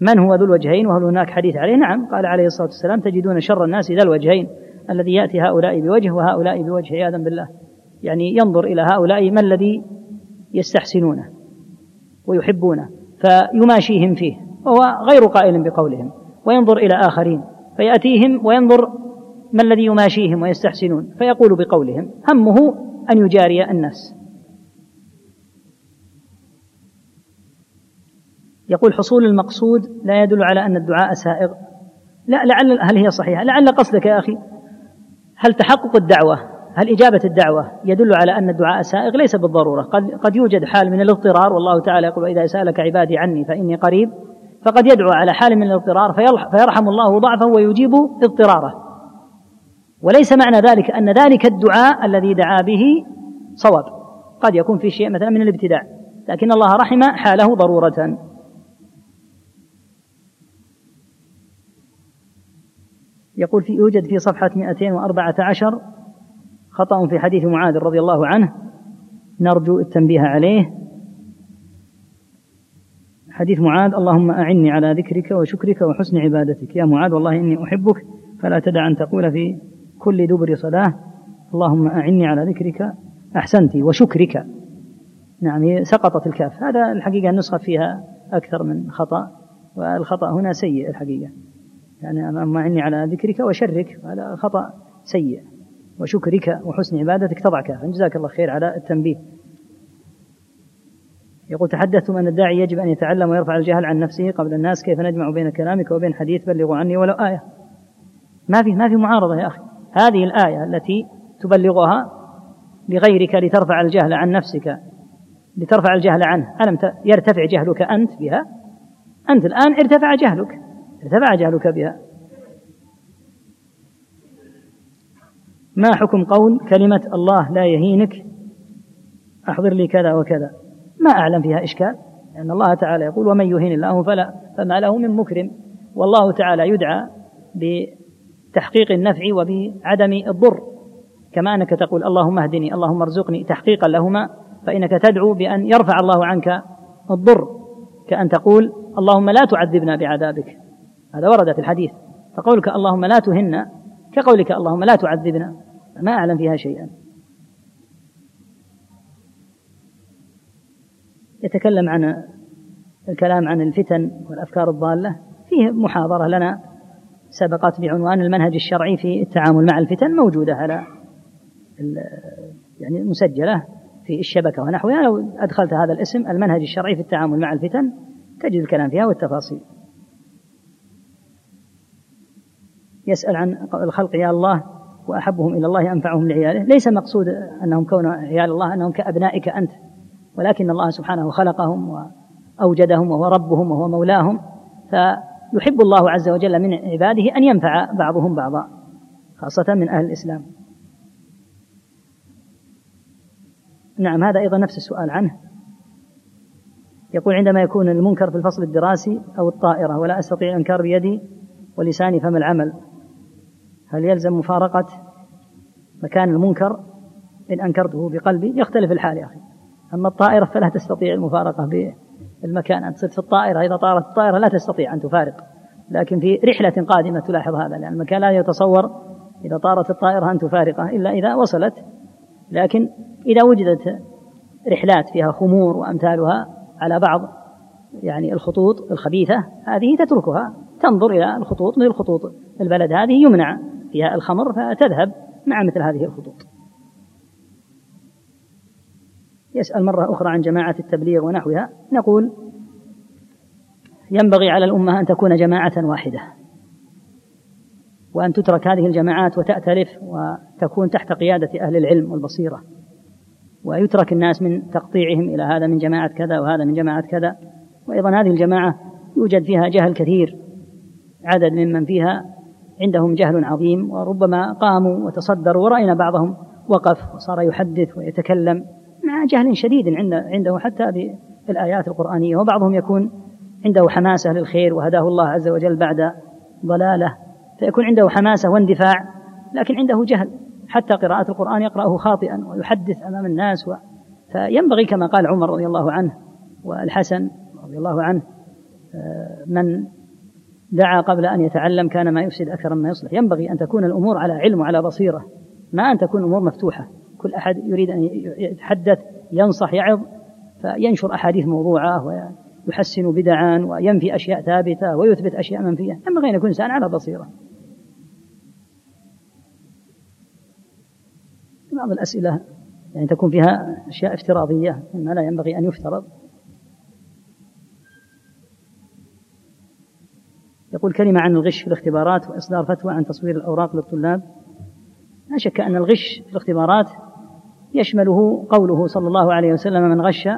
من هو ذو الوجهين وهل هناك حديث عليه؟ نعم قال عليه الصلاة والسلام تجدون شر الناس ذا الوجهين الذي يأتي هؤلاء بوجه وهؤلاء بوجه. عياذا بالله. يعني ينظر إلى هؤلاء ما الذي يستحسنونه ويحبونه فيماشيهم فيه وهو غير قائل بقولهم وينظر إلى آخرين فيأتيهم وينظر ما الذي يماشيهم ويستحسنون فيقول بقولهم همه أن يجاري الناس. يقول حصول المقصود لا يدل على أن الدعاء سائغ. لا لعل هل هي صحيحة؟ لعل قصدك يا أخي. هل تحقق الدعوة؟ هل إجابة الدعوة يدل على أن الدعاء سائغ؟ ليس بالضرورة. قد, قد يوجد حال من الاضطرار والله تعالى يقول وإذا سألك عبادي عني فإني قريب. فقد يدعو على حال من الاضطرار فيرحم الله ضعفه ويجيب اضطراره. وليس معنى ذلك أن ذلك الدعاء الذي دعا به صواب. قد يكون في شيء مثلا من الابتداع. لكن الله رحم حاله ضرورة. يقول في يوجد في صفحة 214 خطأ في حديث معاذ رضي الله عنه. نرجو التنبيه عليه. حديث معاذ اللهم أعني على ذكرك وشكرك وحسن عبادتك. يا معاذ والله إني أحبك فلا تدع أن تقول في كل دبر صلاة اللهم أعني على ذكرك أحسنت وشكرك. نعم سقطت الكاف. هذا الحقيقة النسخة فيها أكثر من خطأ والخطأ هنا سيء الحقيقة. يعني اللهم أعني على ذكرك وشرك هذا خطأ سيء وشكرك وحسن عبادتك تضع كافا جزاك الله خير على التنبيه. يقول تحدثتم أن الداعي يجب أن يتعلم ويرفع الجهل عن نفسه قبل الناس. كيف نجمع بين كلامك وبين حديث بلغوا عني ولو آية؟ ما في ما في معارضة يا أخي. هذه الآية التي تبلغها لغيرك لترفع الجهل عن نفسك لترفع الجهل عنه. ألم يرتفع جهلك أنت بها؟ أنت الآن ارتفع جهلك. ارتفع جهلك بها. ما حكم قول كلمة الله لا يهينك؟ أحضر لي كذا وكذا. ما أعلم فيها إشكال لأن الله تعالى يقول ومن يهين الله فلا فما له من مكرم. والله تعالى يدعى بتحقيق النفع وبعدم الضر. كما أنك تقول اللهم اهدني اللهم ارزقني تحقيقا لهما فإنك تدعو بأن يرفع الله عنك الضر. كأن تقول اللهم لا تعذبنا بعذابك. هذا ورد في الحديث. فقولك اللهم لا تهنا كقولك اللهم لا تعذبنا ما أعلم فيها شيئا. يتكلم عن الكلام عن الفتن والأفكار الضالة. فيه محاضرة لنا سبقت بعنوان المنهج الشرعي في التعامل مع الفتن موجودة على يعني مسجلة في الشبكة ونحوها. لو أدخلت هذا الاسم المنهج الشرعي في التعامل مع الفتن تجد الكلام فيها والتفاصيل. يسأل عن الخلق يا الله وأحبهم إلى الله أنفعهم لعياله. ليس مقصود أنهم كون عيال الله أنهم كأبنائك أنت ولكن الله سبحانه خلقهم وأوجدهم وهو ربهم وهو مولاهم. فيحب الله عز وجل من عباده أن ينفع بعضهم بعضا خاصة من أهل الإسلام. نعم هذا أيضا نفس السؤال عنه. يقول عندما يكون المنكر في الفصل الدراسي أو الطائرة ولا أستطيع الإنكار بيدي ولساني فما العمل؟ هل يلزم مفارقة مكان المنكر؟ إن أنكرته بقلبي يختلف الحال يا أخي. أما الطائرة فلا تستطيع المفارقة بالمكان. أنت صرت في الطائرة إذا طارت الطائرة لا تستطيع أن تفارق. لكن في رحلة قادمة تلاحظ هذا لأن المكان لا يتصور إذا طارت الطائرة أن تفارقه إلا إذا وصلت. لكن إذا وجدت رحلات فيها خمور وأمثالها على بعض يعني الخطوط الخبيثة هذه تتركها. تنظر إلى الخطوط مثل خطوط البلد هذه يمنع. فيها الخمر فتذهب مع مثل هذه الخطوط. يسأل مرة أخرى عن جماعة التبليغ ونحوها. نقول ينبغي على الأمة أن تكون جماعة واحدة وأن تترك هذه الجماعات وتأتلف وتكون تحت قيادة أهل العلم والبصيرة. ويترك الناس من تقطيعهم إلى هذا من جماعة كذا وهذا من جماعة كذا. وأيضا هذه الجماعة يوجد فيها جهل كثير. عدد ممن فيها عندهم جهل عظيم وربما قاموا وتصدروا ورأينا بعضهم وقف وصار يحدث ويتكلم مع جهل شديد عنده حتى بالآيات القرآنية وبعضهم يكون عنده حماسة للخير وهداه الله عز وجل بعد ضلاله فيكون عنده حماسة واندفاع لكن عنده جهل. حتى قراءة القرآن يقرأه خاطئا ويحدث أمام الناس و... فينبغي كما قال عمر رضي الله عنه والحسن رضي الله عنه آه، من دعا قبل أن يتعلم كان ما يفسد أكثر مما يصلح. ينبغي أن تكون الأمور على علم وعلى بصيرة ما أن تكون الأمور مفتوحة. كل أحد يريد أن يتحدث ينصح يعظ فينشر أحاديث موضوعة ويحسن بدعا وينفي أشياء ثابتة ويثبت أشياء منفية. ينبغي أن يكون إنسان على بصيرة. بعض الأسئلة يعني تكون فيها أشياء افتراضية مما لا ينبغي أن يفترض. يقول كلمة عن الغش في الاختبارات وإصدار فتوى عن تصوير الأوراق للطلاب. لا شك أن الغش في الاختبارات يشمله قوله صلى الله عليه وسلم من غش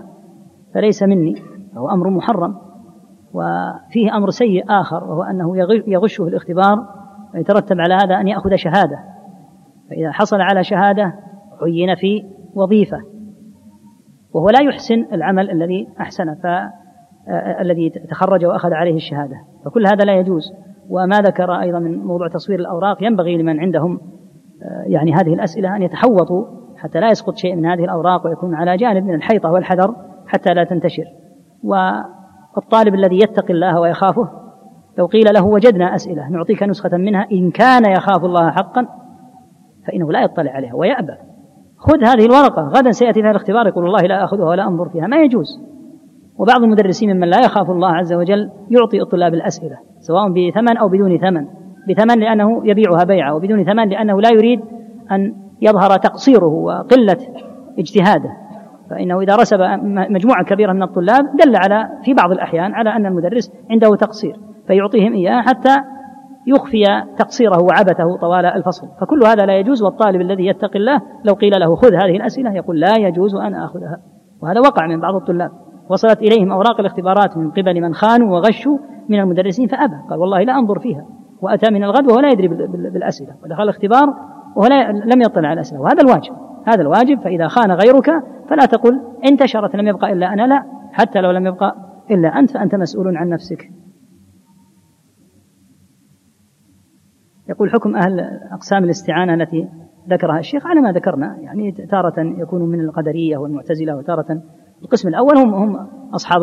فليس مني فهو أمر محرم. وفيه أمر سيء آخر وهو أنه يغش في الاختبار ويترتب على هذا أن يأخذ شهادة. فإذا حصل على شهادة عين في وظيفة وهو لا يحسن العمل الذي أحسن ف آه، الذي تخرج وأخذ عليه الشهادة. فكل هذا لا يجوز. وما ذكر أيضا من موضوع تصوير الأوراق ينبغي لمن عندهم آه، يعني هذه الأسئلة أن يتحوطوا حتى لا يسقط شيء من هذه الأوراق ويكون على جانب من الحيطة والحذر حتى لا تنتشر. والطالب الذي يتقي الله ويخافه لو قيل له وجدنا أسئلة نعطيك نسخة منها إن كان يخاف الله حقا فإنه لا يطلع عليها ويأبى. خذ هذه الورقة غدا سيأتي فيها الاختبار يقول الله لا أخذها ولا أنظر فيها ما يجوز. وبعض المدرسين ممن لا يخاف الله عز وجل يعطي الطلاب الأسئلة سواء بثمن أو بدون ثمن. بثمن لأنه يبيعها بيعا وبدون ثمن لأنه لا يريد أن يظهر تقصيره وقلة اجتهاده. فإنه إذا رسب مجموعة كبيرة من الطلاب دل على في بعض الأحيان على أن المدرس عنده تقصير فيعطيهم إياه حتى يخفي تقصيره وعبثه طوال الفصل. فكل هذا لا يجوز والطالب الذي يتقي الله لو قيل له خذ هذه الأسئلة يقول لا يجوز أن آخذها. وهذا وقع من بعض الطلاب. وصلت إليهم أوراق الاختبارات من قبل من خانوا وغشوا من المدرسين فأبى. قال والله لا أنظر فيها. وأتى من الغد وهو لا يدري بالأسئلة. ودخل الاختبار وهو لم يطلع على الأسئلة. وهذا الواجب. هذا الواجب. فإذا خان غيرك فلا تقل انتشرت لم يبقى إلا أنا لا. حتى لو لم يبقى إلا أنت فأنت مسؤول عن نفسك. يقول حكم أهل أقسام الاستعانة التي ذكرها الشيخ على ما ذكرنا. يعني تارة يكون من القدرية والمعتزلة وتارة القسم الأول هم هم أصحاب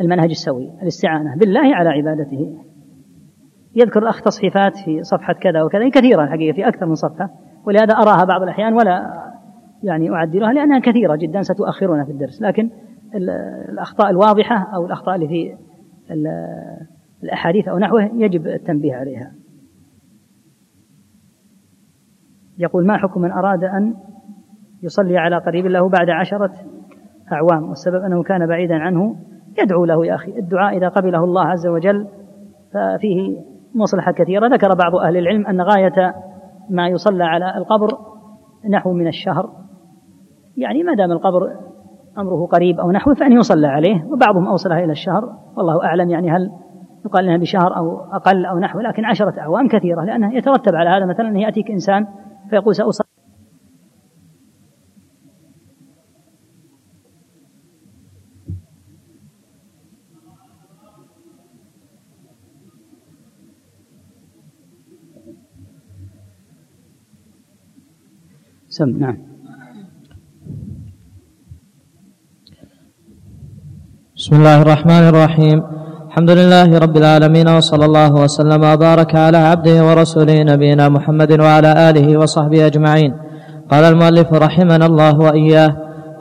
المنهج السوي الاستعانة بالله على عبادته. يذكر الأخ تصحيفات في صفحة كذا وكذا كثيرة الحقيقة في أكثر من صفحة. ولهذا أراها بعض الأحيان ولا يعني أعدلها لأنها كثيرة جدا ستؤخرنا في الدرس. لكن الأخطاء الواضحة أو الأخطاء اللي في الأحاديث أو نحوه يجب التنبيه عليها. يقول ما حكم من أراد أن يصلي على قريب له بعد عشرة أعوام والسبب أنه كان بعيدا عنه يدعو له يا أخي. الدعاء إذا قبله الله عز وجل ففيه مصلحة كثيرة. ذكر بعض أهل العلم أن غاية ما يصلى على القبر نحو من الشهر. يعني ما دام القبر أمره قريب أو نحوه فأن يصلى عليه وبعضهم أوصلها إلى الشهر. والله أعلم يعني هل يقال لها بشهر أو أقل أو نحو لكن عشرة أعوام كثيرة لأنه يترتب على هذا. مثلا أن يأتيك إنسان فيقول سأصلي سم نعم. بسم الله الرحمن الرحيم. الحمد لله رب العالمين وصلى الله وسلم وبارك على عبده ورسوله نبينا محمد وعلى آله وصحبه أجمعين. قال المؤلف رحمنا الله وإياه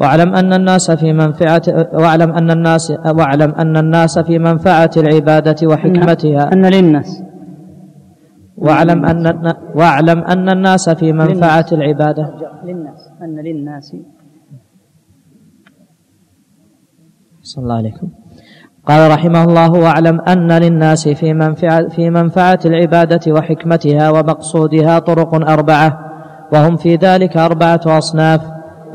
واعلم أن الناس في منفعه واعلم أن الناس واعلم أن الناس في منفعة العبادة وحكمتها. أن للناس. واعلم أن واعلم أن الناس في منفعة العبادة. للناس. أن للناس. صلى الله عليكم. قال رحمه الله واعلم أن للناس في منفعه في منفعة العبادة وحكمتها ومقصودها طرق أربعة وهم في ذلك أربعة أصناف.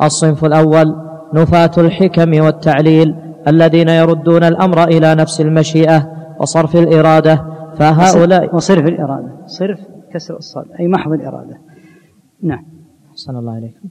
الصنف الأول نفاة الحكم والتعليل الذين يردون الأمر إلى نفس المشيئة وصرف الإرادة. فهؤلاء وصرف الإرادة. صرف كسر الصاد. أي محض الإرادة. نعم. أحسن الله عليكم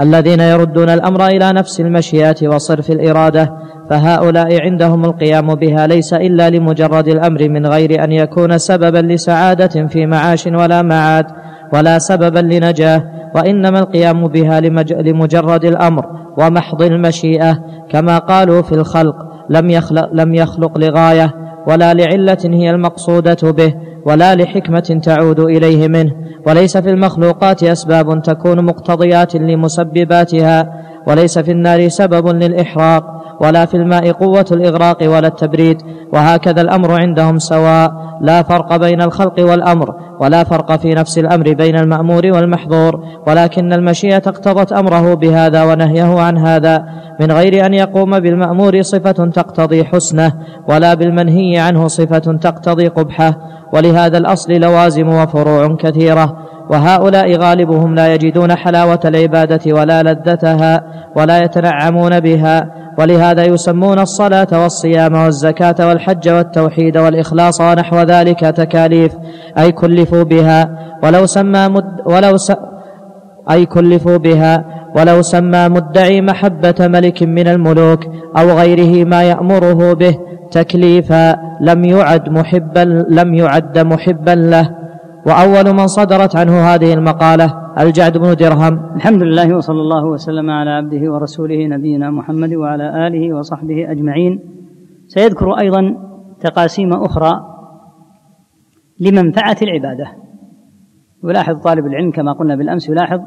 الذين يردون الأمر إلى نفس المشيئة وصرف الإرادة فهؤلاء عندهم القيام بها ليس إلا لمجرد الأمر من غير أن يكون سببا لسعادة في معاش ولا معاد ولا سببا لنجاة وإنما القيام بها لمج- لمجرد الأمر ومحض المشيئة كما قالوا في الخلق. لم يخلق, لم يخلق لغاية ولا لعلة هي المقصودة به ولا لحكمة تعود إليه منه. وليس في المخلوقات أسباب تكون مقتضيات لمسبباتها. وليس في النار سبب للإحراق ولا في الماء قوة الإغراق ولا التبريد وهكذا الأمر عندهم سواء لا فرق بين الخلق والأمر ولا فرق في نفس الأمر بين المأمور والمحظور ولكن المشيئة اقتضت أمره بهذا ونهيه عن هذا من غير أن يقوم بالمأمور صفة تقتضي حسنه ولا بالمنهي عنه صفة تقتضي قبحه ولهذا الأصل لوازم وفروع كثيرة. وهؤلاء غالبهم لا يجدون حلاوة العبادة ولا لذتها ولا يتنعمون بها ولهذا يسمون الصلاة والصيام والزكاة والحج والتوحيد والإخلاص ونحو ذلك تكاليف أي كلفوا بها ولو سمى مد ولو س أي كلفوا بها ولو سمى مدعي محبة ملك من الملوك أو غيره ما يأمره به تكليفا لم يعد محبا لم يعد محبا له. وأول من صدرت عنه هذه المقالة الجعد بن درهم. الحمد لله وصلى الله وسلم على عبده ورسوله نبينا محمد وعلى آله وصحبه أجمعين. سيذكر أيضا تقاسيم أخرى لمنفعة العبادة. يلاحظ طالب العلم كما قلنا بالأمس يلاحظ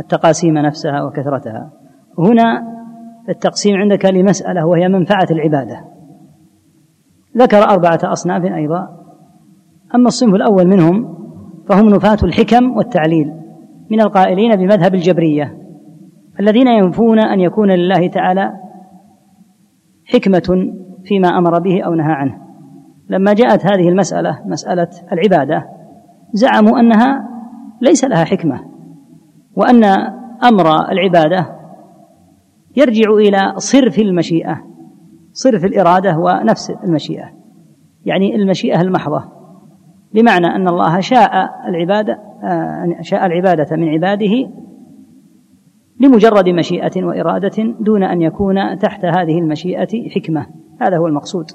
التقاسيم نفسها وكثرتها. هنا التقسيم عندك لمسألة وهي منفعة العبادة. ذكر أربعة أصناف أيضا. أما الصنف الأول منهم فهم نفاة الحكم والتعليل من القائلين بمذهب الجبرية الذين ينفون أن يكون لله تعالى حكمة فيما أمر به أو نهى عنه. لما جاءت هذه المسألة مسألة العبادة زعموا أنها ليس لها حكمة وأن أمر العبادة يرجع إلى صرف المشيئة صرف الإرادة ونفس المشيئة يعني المشيئة المحضة. بمعنى أن الله شاء العبادة شاء العبادة من عباده لمجرد مشيئة وإرادة دون أن يكون تحت هذه المشيئة حكمة. هذا هو المقصود.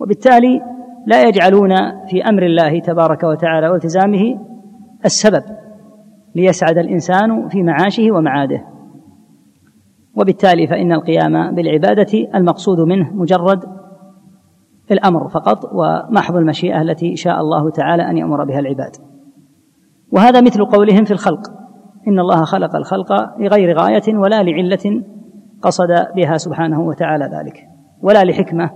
وبالتالي لا يجعلون في أمر الله تبارك وتعالى والتزامه السبب ليسعد الإنسان في معاشه ومعاده. وبالتالي فإن القيام بالعبادة المقصود منه مجرد الأمر فقط ومحض المشيئة التي شاء الله تعالى أن يأمر بها العباد. وهذا مثل قولهم في الخلق. إن الله خلق الخلق لغير غاية ولا لعلة قصد بها سبحانه وتعالى ذلك ولا لحكمة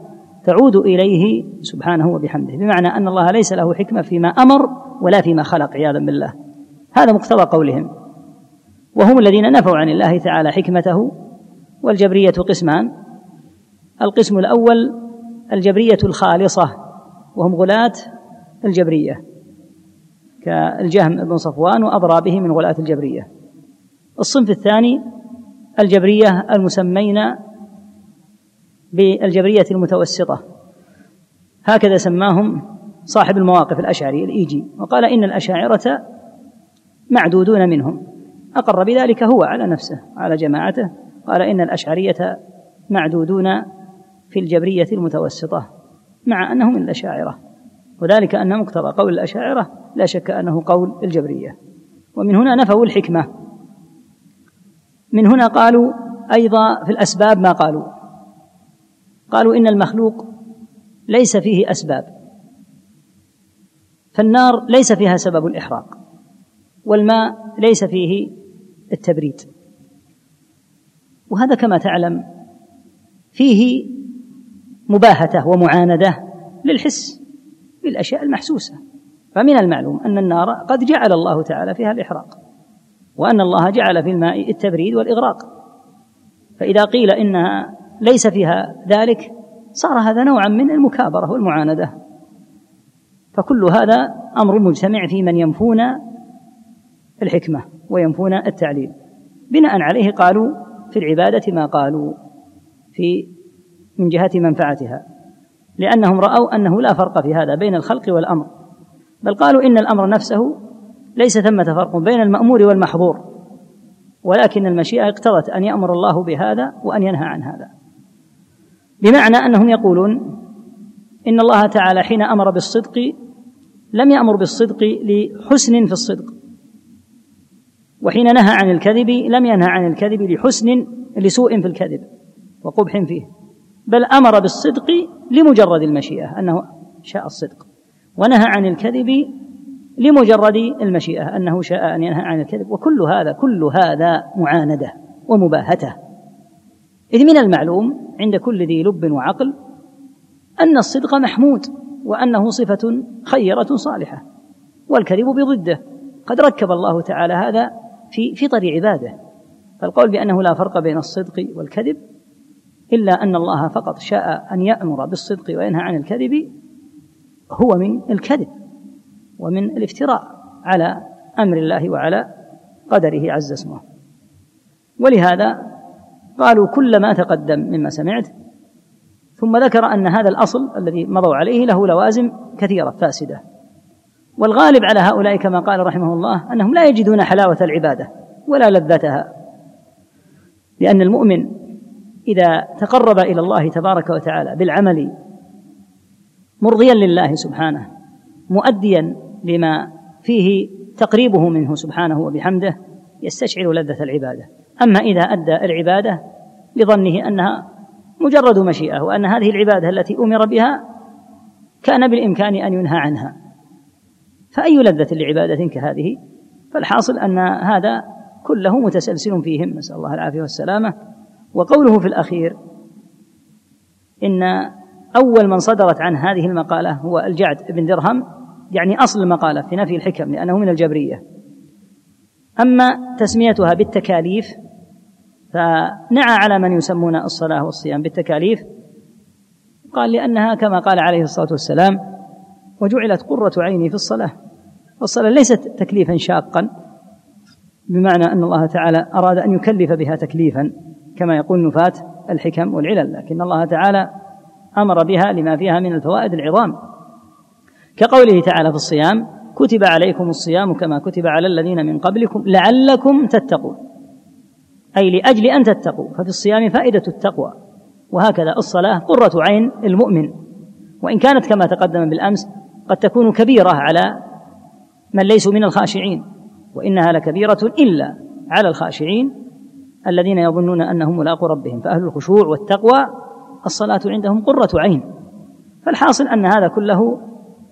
تعود إليه سبحانه وبحمده. بمعنى أن الله ليس له حكمة فيما أمر ولا فيما خلق عياذا بالله. هذا مقتضى قولهم. وهم الذين نفوا عن الله تعالى حكمته والجبرية قسمان. القسم الأول الجبرية الخالصة وهم غلاة الجبرية كالجهم بن صفوان وأضرابه من غلاة الجبرية. الصنف الثاني الجبرية المسمين بالجبرية المتوسطة. هكذا سماهم صاحب المواقف الأشعري الإيجي وقال إن الأشاعرة معدودون منهم. أقر بذلك هو على نفسه على جماعته قال إن الأشعرية معدودون في الجبرية المتوسطة مع أنهم من الأشاعرة. وذلك أن مقتضى قول الأشاعرة لا شك أنه قول الجبرية. ومن هنا نفوا الحكمة. من هنا قالوا أيضا في الأسباب ما قالوا. قالوا إن المخلوق ليس فيه أسباب. فالنار ليس فيها سبب الإحراق. والماء ليس فيه التبريد. وهذا كما تعلم فيه مباهتة ومعاندة للحس بالأشياء المحسوسة. فمن المعلوم أن النار قد جعل الله تعالى فيها الإحراق وأن الله جعل في الماء التبريد والإغراق. فإذا قيل انها ليس فيها ذلك صار هذا نوعا من المكابرة والمعاندة. فكل هذا أمر مجتمع في من ينفون الحكمة وينفون التعليل. بناء عليه قالوا في العبادة ما قالوا في من جهة منفعتها لأنهم رأوا أنه لا فرق في هذا بين الخلق والأمر بل قالوا إن الأمر نفسه ليس ثمة فرق بين المأمور والمحظور ولكن المشيئة اقتضت أن يأمر الله بهذا وأن ينهى عن هذا. بمعنى أنهم يقولون إن الله تعالى حين أمر بالصدق لم يأمر بالصدق لحسن في الصدق وحين نهى عن الكذب لم ينهى عن الكذب لحسن لسوء في الكذب وقبح فيه. بل أمر بالصدق لمجرد المشيئة أنه شاء الصدق. ونهى عن الكذب لمجرد المشيئة أنه شاء أن ينهى عن الكذب. وكل هذا كل هذا معاندة ومباهتة. إذ من المعلوم عند كل ذي لب وعقل أن الصدق محمود وأنه صفة خيرة صالحة والكذب بضده. قد ركب الله تعالى هذا في فطر عباده. فالقول بأنه لا فرق بين الصدق والكذب إلا أن الله فقط شاء أن يأمر بالصدق وينهى عن الكذب هو من الكذب ومن الافتراء على أمر الله وعلى قدره عز اسمه. ولهذا قالوا كل ما تقدم مما سمعت ثم ذكر أن هذا الأصل الذي مضوا عليه له لوازم كثيرة فاسدة. والغالب على هؤلاء كما قال رحمه الله أنهم لا يجدون حلاوة العبادة ولا لذتها لأن المؤمن إذا تقرب إلى الله تبارك وتعالى بالعمل مرضيا لله سبحانه مؤديا لما فيه تقريبه منه سبحانه وبحمده يستشعر لذة العبادة. أما إذا أدى العبادة لظنه أنها مجرد مشيئة وأن هذه العبادة التي أمر بها كان بالإمكان أن ينهى عنها فأي لذة لعبادة كهذه؟ فالحاصل أن هذا كله متسلسل فيهم. نسأل الله العافية والسلامة. وقوله في الأخير إن أول من صدرت عن هذه المقالة هو الجعد بن درهم يعني أصل المقالة في نفي الحكم لأنه من الجبرية. أما تسميتها بالتكاليف فنعى على من يسمون الصلاة والصيام بالتكاليف. قال لأنها كما قال عليه الصلاة والسلام وجعلت قرة عيني في الصلاة. والصلاة ليست تكليفا شاقا بمعنى أن الله تعالى أراد أن يكلف بها تكليفا. كما يقول نفاة الحكم والعلل لكن الله تعالى أمر بها لما فيها من الفوائد العظام. كقوله تعالى في الصيام كتب عليكم الصيام كما كتب على الذين من قبلكم لعلكم تتقون. أي لأجل أن تتقوا ففي الصيام فائدة التقوى. وهكذا الصلاة قرة عين المؤمن. وإن كانت كما تقدم بالأمس قد تكون كبيرة على من ليسوا من الخاشعين وإنها لكبيرة إلا على الخاشعين. الذين يظنون أنهم ملاقوا ربهم فأهل الخشوع والتقوى الصلاة عندهم قرة عين. فالحاصل أن هذا كله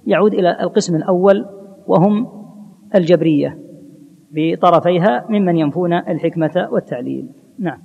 يعود إلى القسم الأول وهم الجبرية بطرفيها ممن ينفون الحكمة والتعليل. نعم.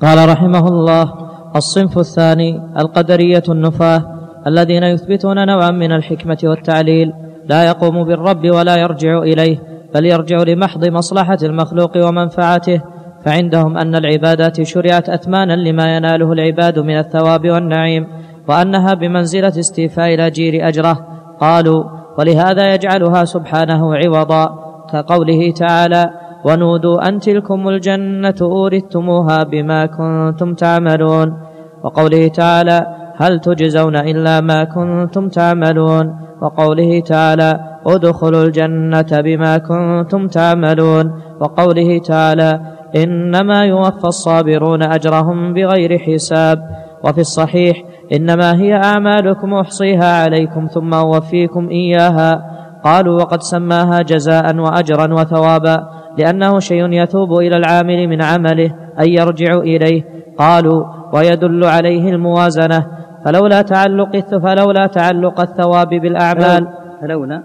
قال رحمه الله الصنف الثاني القدرية النفاة الذين يثبتون نوعا من الحكمة والتعليل. لا يقوم بالرب ولا يرجع إليه بل يرجع لمحض مصلحة المخلوق ومنفعته فعندهم أن العبادات شرعت أثمانا لما يناله العباد من الثواب والنعيم وأنها بمنزلة استيفاء الاجير أجره. قالوا ولهذا يجعلها سبحانه عوضا. كقوله تعالى ونودوا أن تلكم الجنة أورثتموها بما كنتم تعملون. وقوله تعالى هل تجزون إلا ما كنتم تعملون. وقوله تعالى ادخلوا الجنة بما كنتم تعملون. وقوله تعالى إنما يوفى الصابرون أجرهم بغير حساب. وفي الصحيح إنما هي أعمالكم أحصيها عليكم ثم أوفيكم إياها. قالوا وقد سماها جزاء وأجرا وثوابا لأنه شيء يتوب إلى العامل من عمله أن يرجع إليه. قالوا ويدل عليه الموازنة. فلولا تعلق فلولا تعلق الثواب بالأعمال فلولا؟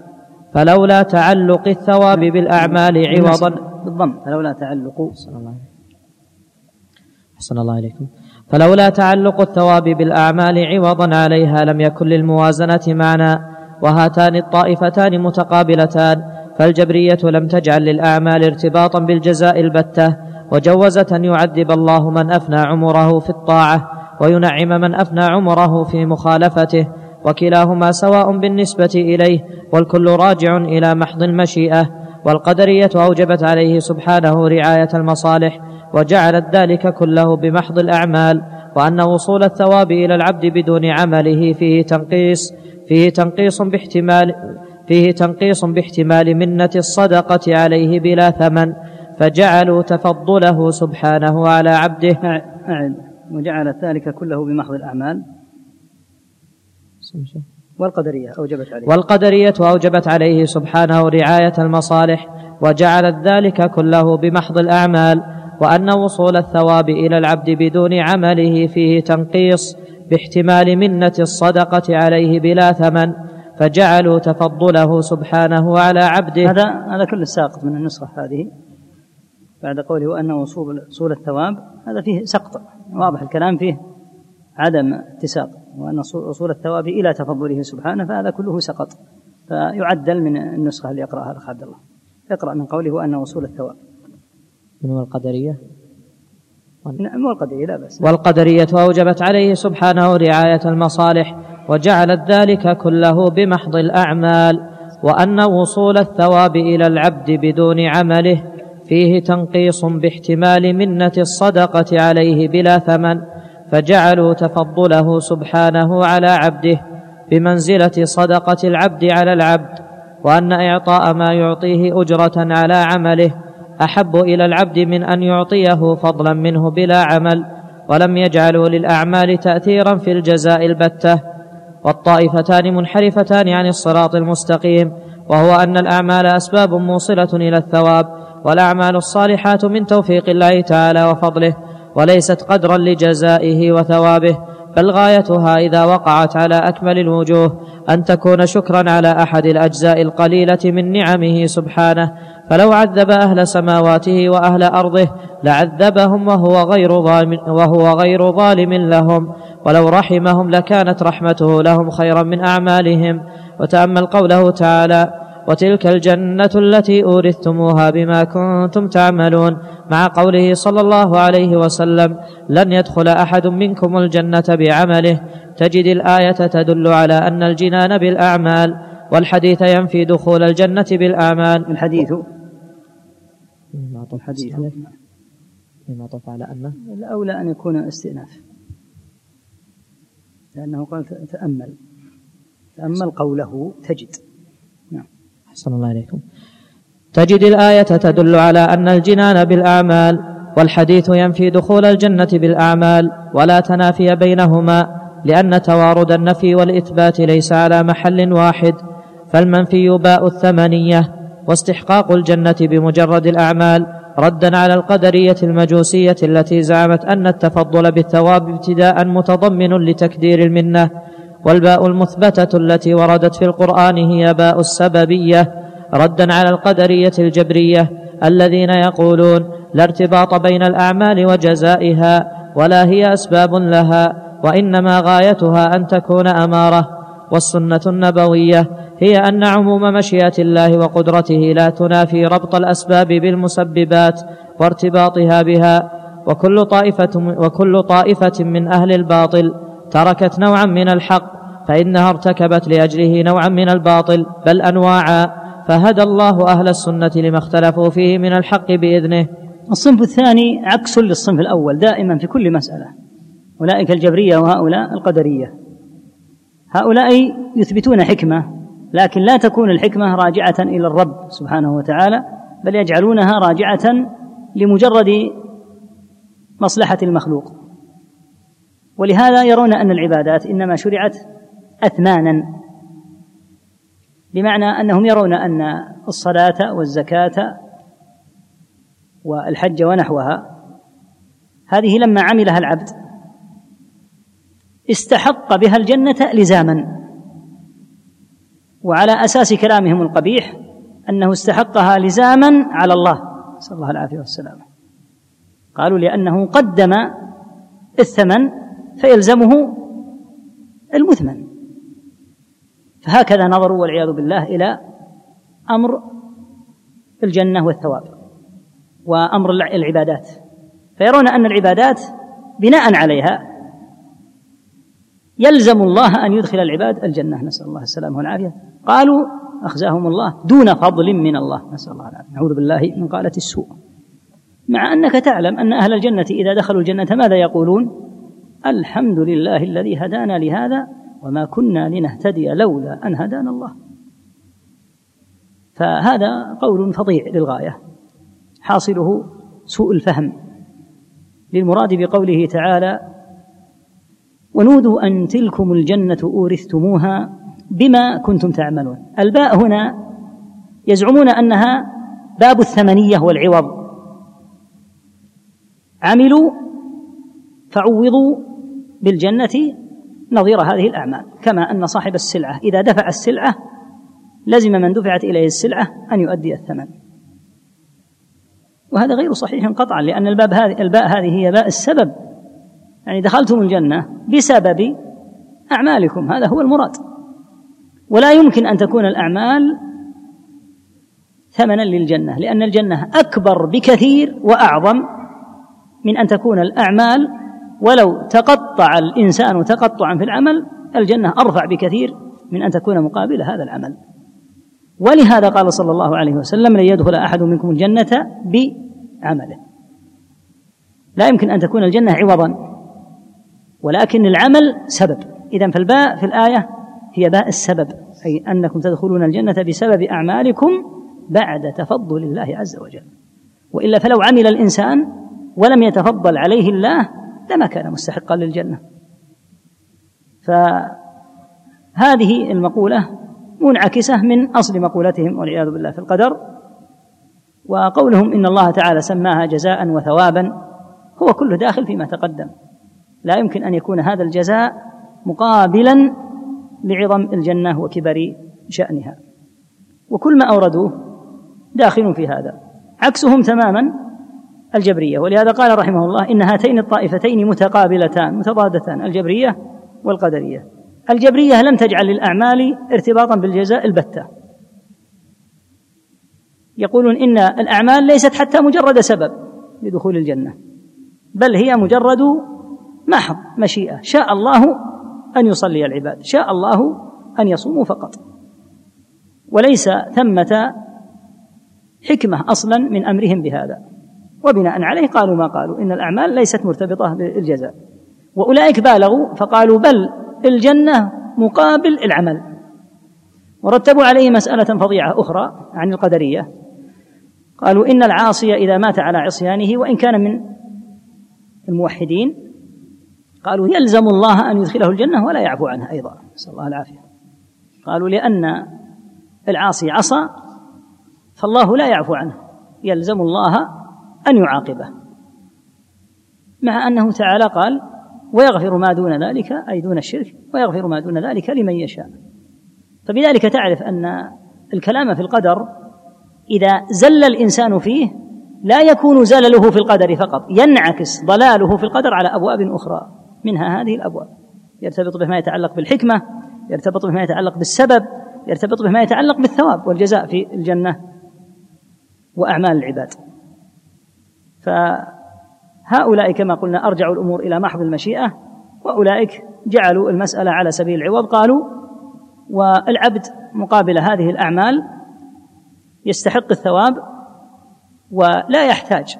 فلولا تعلق الثواب بالأعمال عوضا. بالضم فلولا تعلق أحسن الله إليكم. فلولا تعلق الثواب بالأعمال عوضا عليها لم يكن للموازنة معنى وهاتان الطائفتان متقابلتان فالجبرية لم تجعل للأعمال ارتباطا بالجزاء البتة وجوزت أن يعذب الله من أفنى عمره في الطاعة وينعم من أفنى عمره في مخالفته وكلاهما سواء بالنسبة إليه والكل راجع إلى محض المشيئة والقدرية أوجبت عليه سبحانه رعاية المصالح وجعلت ذلك كله بمحض الأعمال وأن وصول الثواب إلى العبد بدون عمله فيه تنقيص فيه تنقيص باحتمال فيه تنقيص باحتمال منة الصدقة عليه بلا ثمن فجعلوا تفضله سبحانه على عبده. أعد. وجعل ذلك كله بمحض الأعمال. والقدرية أوجبت عليه. والقدرية أوجبت عليه سبحانه رعاية المصالح وجعلت ذلك كله بمحض الأعمال وأن وصول الثواب إلى العبد بدون عمله فيه تنقيص باحتمال منة الصدقة عليه بلا ثمن فجعلوا تفضله سبحانه على عبده. هذا هذا كله ساقط من النسخة هذه. بعد قوله وأن وصول الثواب هذا فيه سقط واضح الكلام فيه. عدم اتساق وأن وصول الثواب إلى تفضله سبحانه فهذا كله سقط. فيعدل من النسخة اللي يقرأها الأخ عبد الله. اقرأ من قوله وأن وصول الثواب. من هو القدرية نعم والقدرية لا بأس. والقدرية أوجبت عليه سبحانه رعاية المصالح وجعلت ذلك كله بمحض الأعمال وأن وصول الثواب إلى العبد بدون عمله فيه تنقيص باحتمال منة الصدقة عليه بلا ثمن فجعلوا تفضله سبحانه على عبده بمنزلة صدقة العبد على العبد وأن إعطاء ما يعطيه أجرة على عمله أحب إلى العبد من أن يعطيه فضلا منه بلا عمل ولم يجعلوا للأعمال تاثيرا في الجزاء البتة. والطائفتان منحرفتان عن الصراط المستقيم وهو أن الأعمال أسباب موصلة إلى الثواب والأعمال الصالحات من توفيق الله تعالى وفضله. وليست قدرا لجزائه وثوابه بل غايتها إذا وقعت على أكمل الوجوه أن تكون شكرا على أحد الأجزاء القليلة من نعمه سبحانه. فلو عذب أهل سماواته وأهل أرضه لعذبهم وهو غير ظالم وهو غير ظالم لهم. ولو رحمهم لكانت رحمته لهم خيرا من أعمالهم. وتأمل قوله تعالى وتلك الجنة التي أورثتموها بما كنتم تعملون مع قوله صلى الله عليه وسلم لن يدخل أحد منكم الجنة بعمله. تجد الآية تدل على أن الجنان بالأعمال والحديث ينفي دخول الجنة بالأعمال. الحديث. الحديث معطوف على أن الأولى أن يكون استئناف. لأنه قال تأمل. تأمل قوله تجد. أحسن الله إليكم تجد الآية تدل على أن الجنان بالأعمال والحديث ينفي دخول الجنة بالأعمال ولا تنافي بينهما لأن توارد النفي والإثبات ليس على محل واحد فالمنفي باء الثمنية واستحقاق الجنة بمجرد الأعمال ردا على القدرية المجوسية التي زعمت أن التفضل بالثواب ابتداء متضمن لتكدير المنة والباء المثبتة التي وردت في القرآن هي باء السببية ردا على القدرية الجبرية الذين يقولون لا ارتباط بين الأعمال وجزائها ولا هي أسباب لها وإنما غايتها أن تكون أمارة. والسنة النبوية هي أن عموم مشيئة الله وقدرته لا تنافي ربط الأسباب بالمسببات وارتباطها بها وكل طائفة وكل طائفة من أهل الباطل تركت نوعا من الحق فإنها ارتكبت لأجله نوعا من الباطل بل أنواعا. فهدى الله أهل السنة لما اختلفوا فيه من الحق بإذنه. الصنف الثاني عكس للصنف الأول دائما في كل مسألة. أولئك الجبرية وهؤلاء القدرية. هؤلاء يثبتون حكمة لكن لا تكون الحكمة راجعة إلى الرب سبحانه وتعالى بل يجعلونها راجعة لمجرد مصلحة المخلوق. ولهذا يرون أن العبادات إنما شرعت أثمانا بمعنى أنهم يرون أن الصلاة والزكاة والحج ونحوها هذه لما عملها العبد استحق بها الجنة لزاما وعلى أساس كلامهم القبيح أنه استحقها لزاما على الله. نسأل الله العافية والسلامة. قالوا لأنه قدم الثمن فيلزمه المثمن. فهكذا نظروا والعياذ بالله إلى أمر الجنة والثواب وأمر العبادات. فيرون أن العبادات بناء عليها يلزم الله أن يدخل العباد الجنة. نسأل الله السلامة والعافية. قالوا أخزاهم الله دون فضل من الله. نسأل الله العافية. نعوذ بالله من قالة السوء. مع أنك تعلم أن أهل الجنة إذا دخلوا الجنة ماذا يقولون؟ الحمد لله الذي هدانا لهذا وما كنا لنهتدي لولا أن هدانا الله. فهذا قول فظيع للغاية حاصله سوء الفهم للمراد بقوله تعالى ونودوا أن تلكم الجنة أورثتموها بما كنتم تعملون. الباء هنا يزعمون أنها باب الثمنية والعوض. عملوا فعوضوا بالجنة نظير هذه الأعمال. كما أن صاحب السلعة إذا دفع السلعة لزم من دفعت إليه السلعة أن يؤدي الثمن. وهذا غير صحيح قطعا لأن الباب هذه الباء هذه هي باء السبب. يعني دخلتم الجنة بسبب أعمالكم هذا هو المراد. ولا يمكن أن تكون الأعمال ثمنا للجنة لأن الجنة أكبر بكثير وأعظم من أن تكون الأعمال ولو تقطع الإنسان تقطعا في العمل الجنة أرفع بكثير من أن تكون مقابل هذا العمل. ولهذا قال صلى الله عليه وسلم لن يدخل أحد منكم الجنة بعمله. لا يمكن أن تكون الجنة عوضا ولكن العمل سبب. إذا فالباء في الآية هي باء السبب أي أنكم تدخلون الجنة بسبب أعمالكم بعد تفضل الله عز وجل. وإلا فلو عمل الإنسان ولم يتفضل عليه الله لما كان مستحقا للجنة. فهذه المقولة منعكسة من أصل مقولتهم والعياذ بالله في القدر وقولهم إن الله تعالى سماها جزاء وثوابا هو كله داخل فيما تقدم. لا يمكن أن يكون هذا الجزاء مقابلا لعظم الجنة وكبر شأنها. وكل ما أوردوه داخل في هذا. عكسهم تماما الجبرية. ولهذا قال رحمه الله إن هاتين الطائفتين متقابلتان متضادتان الجبرية والقدرية. الجبرية لم تجعل للأعمال ارتباطا بالجزاء البتة. يقولون إن الأعمال ليست حتى مجرد سبب لدخول الجنة بل هي مجرد محض مشيئة. شاء الله أن يصلي العباد شاء الله أن يصوموا فقط. وليس ثمة حكمة أصلا من أمرهم بهذا. وبناء عليه قالوا ما قالوا. إن الأعمال ليست مرتبطة بالجزاء. وأولئك بالغوا فقالوا بل الجنة مقابل العمل. ورتبوا عليه مسألة فظيعة أخرى عن القدرية. قالوا إن العاصي إذا مات على عصيانه وإن كان من الموحدين قالوا يلزم الله أن يدخله الجنة ولا يعفو عنها أيضا. نسأل الله العافية. قالوا لأن العاصي عصى فالله لا يعفو عنه. يلزم الله أن يعاقبه. مع أنه تعالى قال ويغفر ما دون ذلك أي دون الشرك ويغفر ما دون ذلك لمن يشاء. فبذلك تعرف أن الكلام في القدر إذا زل الإنسان فيه لا يكون زلله في القدر فقط ينعكس ضلاله في القدر على أبواب أخرى منها هذه الأبواب. يرتبط بما يتعلق بالحكمة يرتبط بما يتعلق بالسبب يرتبط بما يتعلق بالثواب والجزاء في الجنة وأعمال العباد. فهؤلاء كما قلنا أرجعوا الأمور إلى محض المشيئة وأولئك جعلوا المسألة على سبيل العوض قالوا والعبد مقابل هذه الأعمال يستحق الثواب ولا يحتاج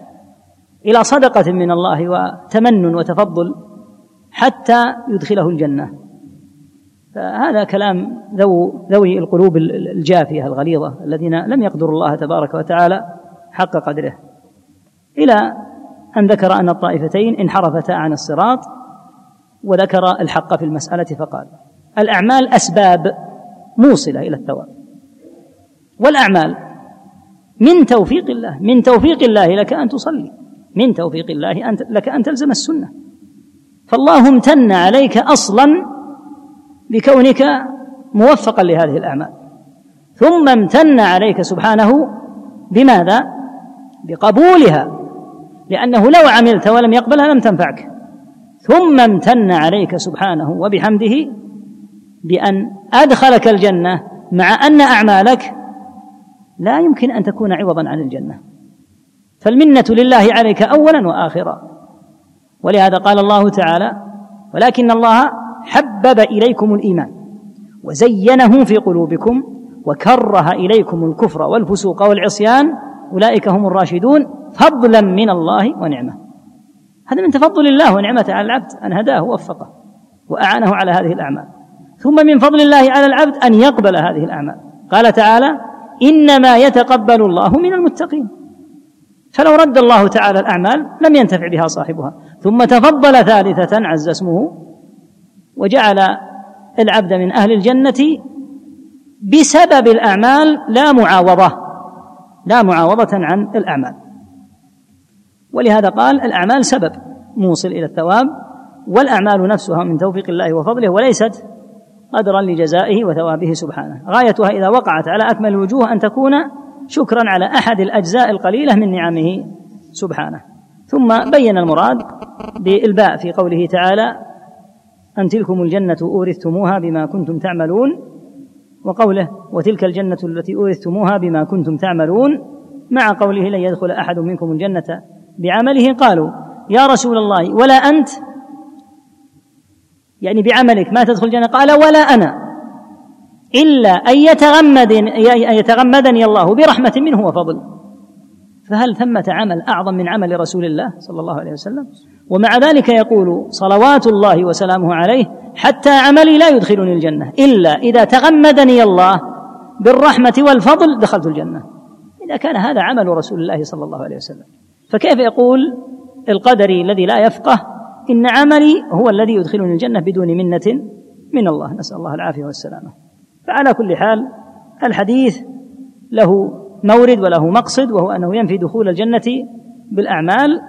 إلى صدقة من الله وتمن وتفضل حتى يدخله الجنة. فهذا كلام ذو ذوي القلوب الجافية الغليظة الذين لم يقدروا الله تبارك وتعالى حق قدره. إلى أن ذكر أن الطائفتين انحرفتا عن الصراط وذكر الحق في المسألة فقال الأعمال أسباب موصلة إلى الثواب. والأعمال من توفيق الله من توفيق الله لك أن تصلي من توفيق الله أن لك أن تلزم السنة. فالله امتن عليك أصلا بكونك موفقا لهذه الأعمال. ثم امتن عليك سبحانه بماذا؟ بقبولها. لأنه لو عملت ولم يقبلها لم تنفعك. ثم امتن عليك سبحانه وبحمده بأن أدخلك الجنة مع أن أعمالك لا يمكن أن تكون عوضا عن الجنة. فالمنة لله عليك أولا وآخرا. ولهذا قال الله تعالى ولكن الله حبب إليكم الإيمان وزينه في قلوبكم وكره إليكم الكفر والفسوق والعصيان. أولئك هم الراشدون. فضلا من الله ونعمة. هذا من تفضل الله ونعمته على العبد أن هداه ووفقه وأعانه على هذه الأعمال. ثم من فضل الله على العبد أن يقبل هذه الأعمال. قال تعالى إنما يتقبل الله من المتقين. فلو رد الله تعالى الأعمال لم ينتفع بها صاحبها. ثم تفضل ثالثة عز اسمه وجعل العبد من أهل الجنة بسبب الأعمال لا معاوضة لا معاوضة عن الأعمال. ولهذا قال الأعمال سبب موصل إلى الثواب والأعمال نفسها من توفيق الله وفضله وليست قدرا لجزائه وثوابه سبحانه. غايتها إذا وقعت على أكمل الوجوه أن تكون شكرا على أحد الأجزاء القليلة من نعمه سبحانه. ثم بين المراد بالباء في قوله تعالى أن تلكم الجنة أورثتموها بما كنتم تعملون وقوله وتلك الجنة التي أورثتموها بما كنتم تعملون مع قوله لن يدخل أحد منكم الجنة بعمله قالوا يا رسول الله ولا أنت؟ يعني بعملك ما تدخل الجنة؟ قال ولا أنا. إلا أن يتغمد أن يتغمدني الله برحمة منه وفضل. فهل ثمة عمل أعظم من عمل رسول الله صلى الله عليه وسلم؟ ومع ذلك يقول صلوات الله وسلامه عليه حتى عملي لا يدخلني الجنة إلا إذا تغمدني الله بالرحمة والفضل دخلت الجنة. إذا كان هذا عمل رسول الله صلى الله عليه وسلم. فكيف يقول القدري الذي لا يفقه إن عملي هو الذي يدخلني الجنة بدون منة من الله؟ نسأل الله العافية والسلامة. فعلى كل حال الحديث له مورد وله مقصد وهو أنه ينفي دخول الجنة بالأعمال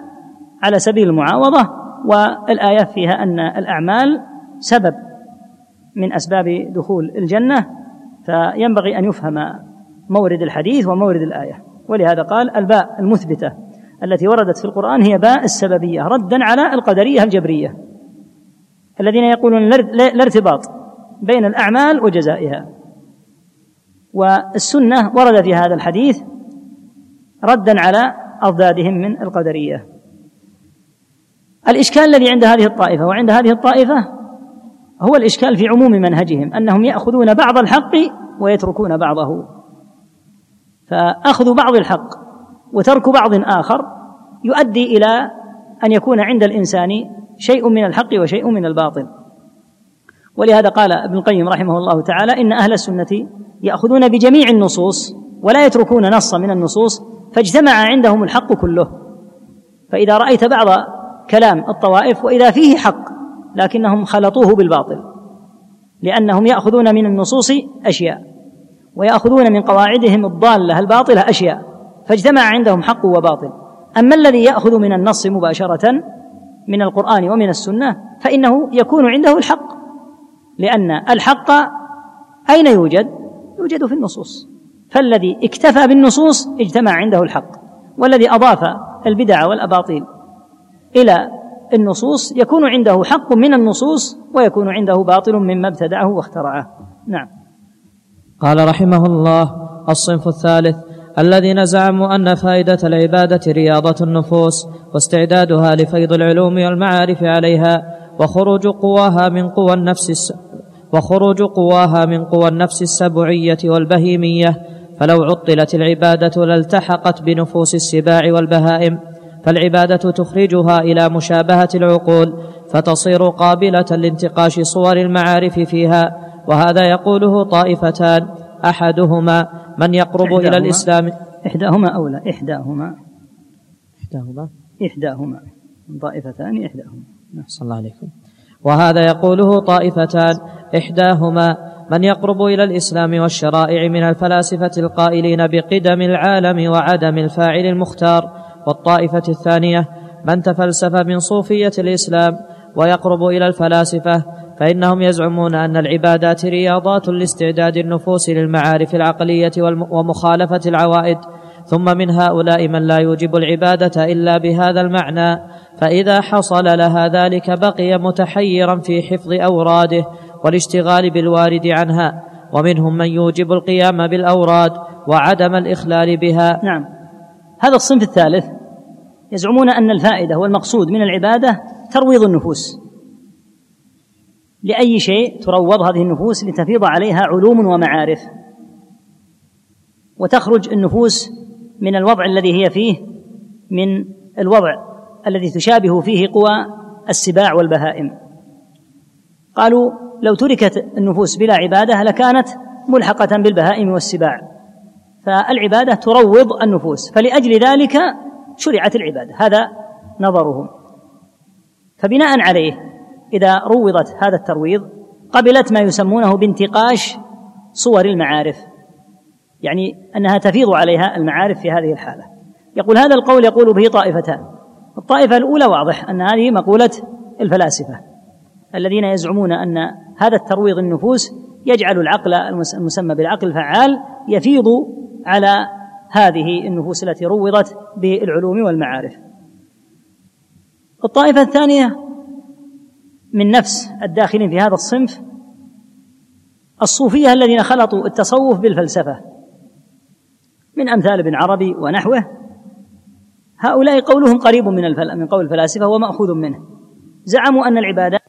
على سبيل المعاوضة والآية فيها أن الأعمال سبب من أسباب دخول الجنة فينبغي أن يفهم مورد الحديث ومورد الآية. ولهذا قال الباء المثبتة. التي وردت في القرآن هي باء السببية ردا على القدرية الجبرية الذين يقولون لا ارتباط بين الأعمال وجزائها. والسنة ورد في هذا الحديث ردا على أضدادهم من القدرية. الإشكال الذي عند هذه الطائفة وعند هذه الطائفة هو الإشكال في عموم منهجهم أنهم يأخذون بعض الحق ويتركون بعضه. فأخذ بعض الحق وترك بعض آخر يؤدي إلى أن يكون عند الإنسان شيء من الحق وشيء من الباطل. ولهذا قال ابن القيم رحمه الله تعالى إن أهل السنة يأخذون بجميع النصوص ولا يتركون نصا من النصوص فاجتمع عندهم الحق كله. فإذا رأيت بعض كلام الطوائف وإذا فيه حق لكنهم خلطوه بالباطل لأنهم يأخذون من النصوص أشياء ويأخذون من قواعدهم الضالة الباطلة أشياء. فاجتمع عندهم حق وباطل. أما الذي يأخذ من النص مباشرة من القرآن ومن السنة فإنه يكون عنده الحق. لأن الحق أين يوجد؟ يوجد في النصوص. فالذي اكتفى بالنصوص اجتمع عنده الحق. والذي أضاف البدع والأباطيل إلى النصوص يكون عنده حق من النصوص ويكون عنده باطل مما ابتدعه واخترعه. نعم. قال رحمه الله الصنف الثالث الذين زعموا أن فائدة العبادة رياضة النفوس واستعدادها لفيض العلوم والمعارف عليها وخروج قواها من قوى النفس. وخروج قواها من قوى النفس السبعية والبهيمية فلو عطلت العبادة لالتحقت بنفوس السباع والبهائم فالعبادة تخرجها إلى مشابهة العقول فتصير قابلة لانتقاش صور المعارف فيها وهذا يقوله طائفتان أحدهما من يقرب إلى الإسلام. إحداهما أولى إحداهما. إحداهما. إحداهما. طائفتان إحداهما. صلى الله عليكم. وهذا يقوله طائفتان. إحداهما من يقرب إلى الإسلام والشرائع من الفلاسفة القائلين بقدم العالم وعدم الفاعل المختار. والطائفة الثانية من تفلسف من صوفية الإسلام ويقرب إلى الفلاسفة فإنهم يزعمون أن العبادات رياضات لاستعداد النفوس للمعارف العقلية ومخالفة العوائد ثم من هؤلاء من لا يوجب العبادة إلا بهذا المعنى فإذا حصل لها ذلك بقي متحيرا في حفظ أوراده والاشتغال بالوارد عنها ومنهم من يوجب القيام بالأوراد وعدم الإخلال بها. نعم. هذا الصنف الثالث يزعمون أن الفائدة والمقصود من العبادة ترويض النفوس. لأي شيء تروض هذه النفوس لتفيض عليها علوم ومعارف. وتخرج النفوس من الوضع الذي هي فيه من الوضع الذي تشابه فيه قوى السباع والبهائم. قالوا لو تركت النفوس بلا عبادة لكانت ملحقة بالبهائم والسباع. فالعبادة تروض النفوس فلأجل ذلك شرعت العبادة. هذا نظرهم. فبناء عليه إذا روضت هذا الترويض قبلت ما يسمونه بانتقاش صور المعارف يعني أنها تفيض عليها المعارف في هذه الحالة. يقول هذا القول يقول به طائفتان. الطائفة الأولى واضح أن هذه مقولة الفلاسفة الذين يزعمون أن هذا الترويض النفوس يجعل العقل المسمى بالعقل الفعال يفيض على هذه النفوس التي روضت بالعلوم والمعارف. الطائفة الثانية من نفس الداخلين في هذا الصنف الصوفية الذين خلطوا التصوف بالفلسفة من أمثال ابن عربي ونحوه. هؤلاء قولهم قريب من قول الفلاسفة ومأخوذ منه. زعموا أن العباده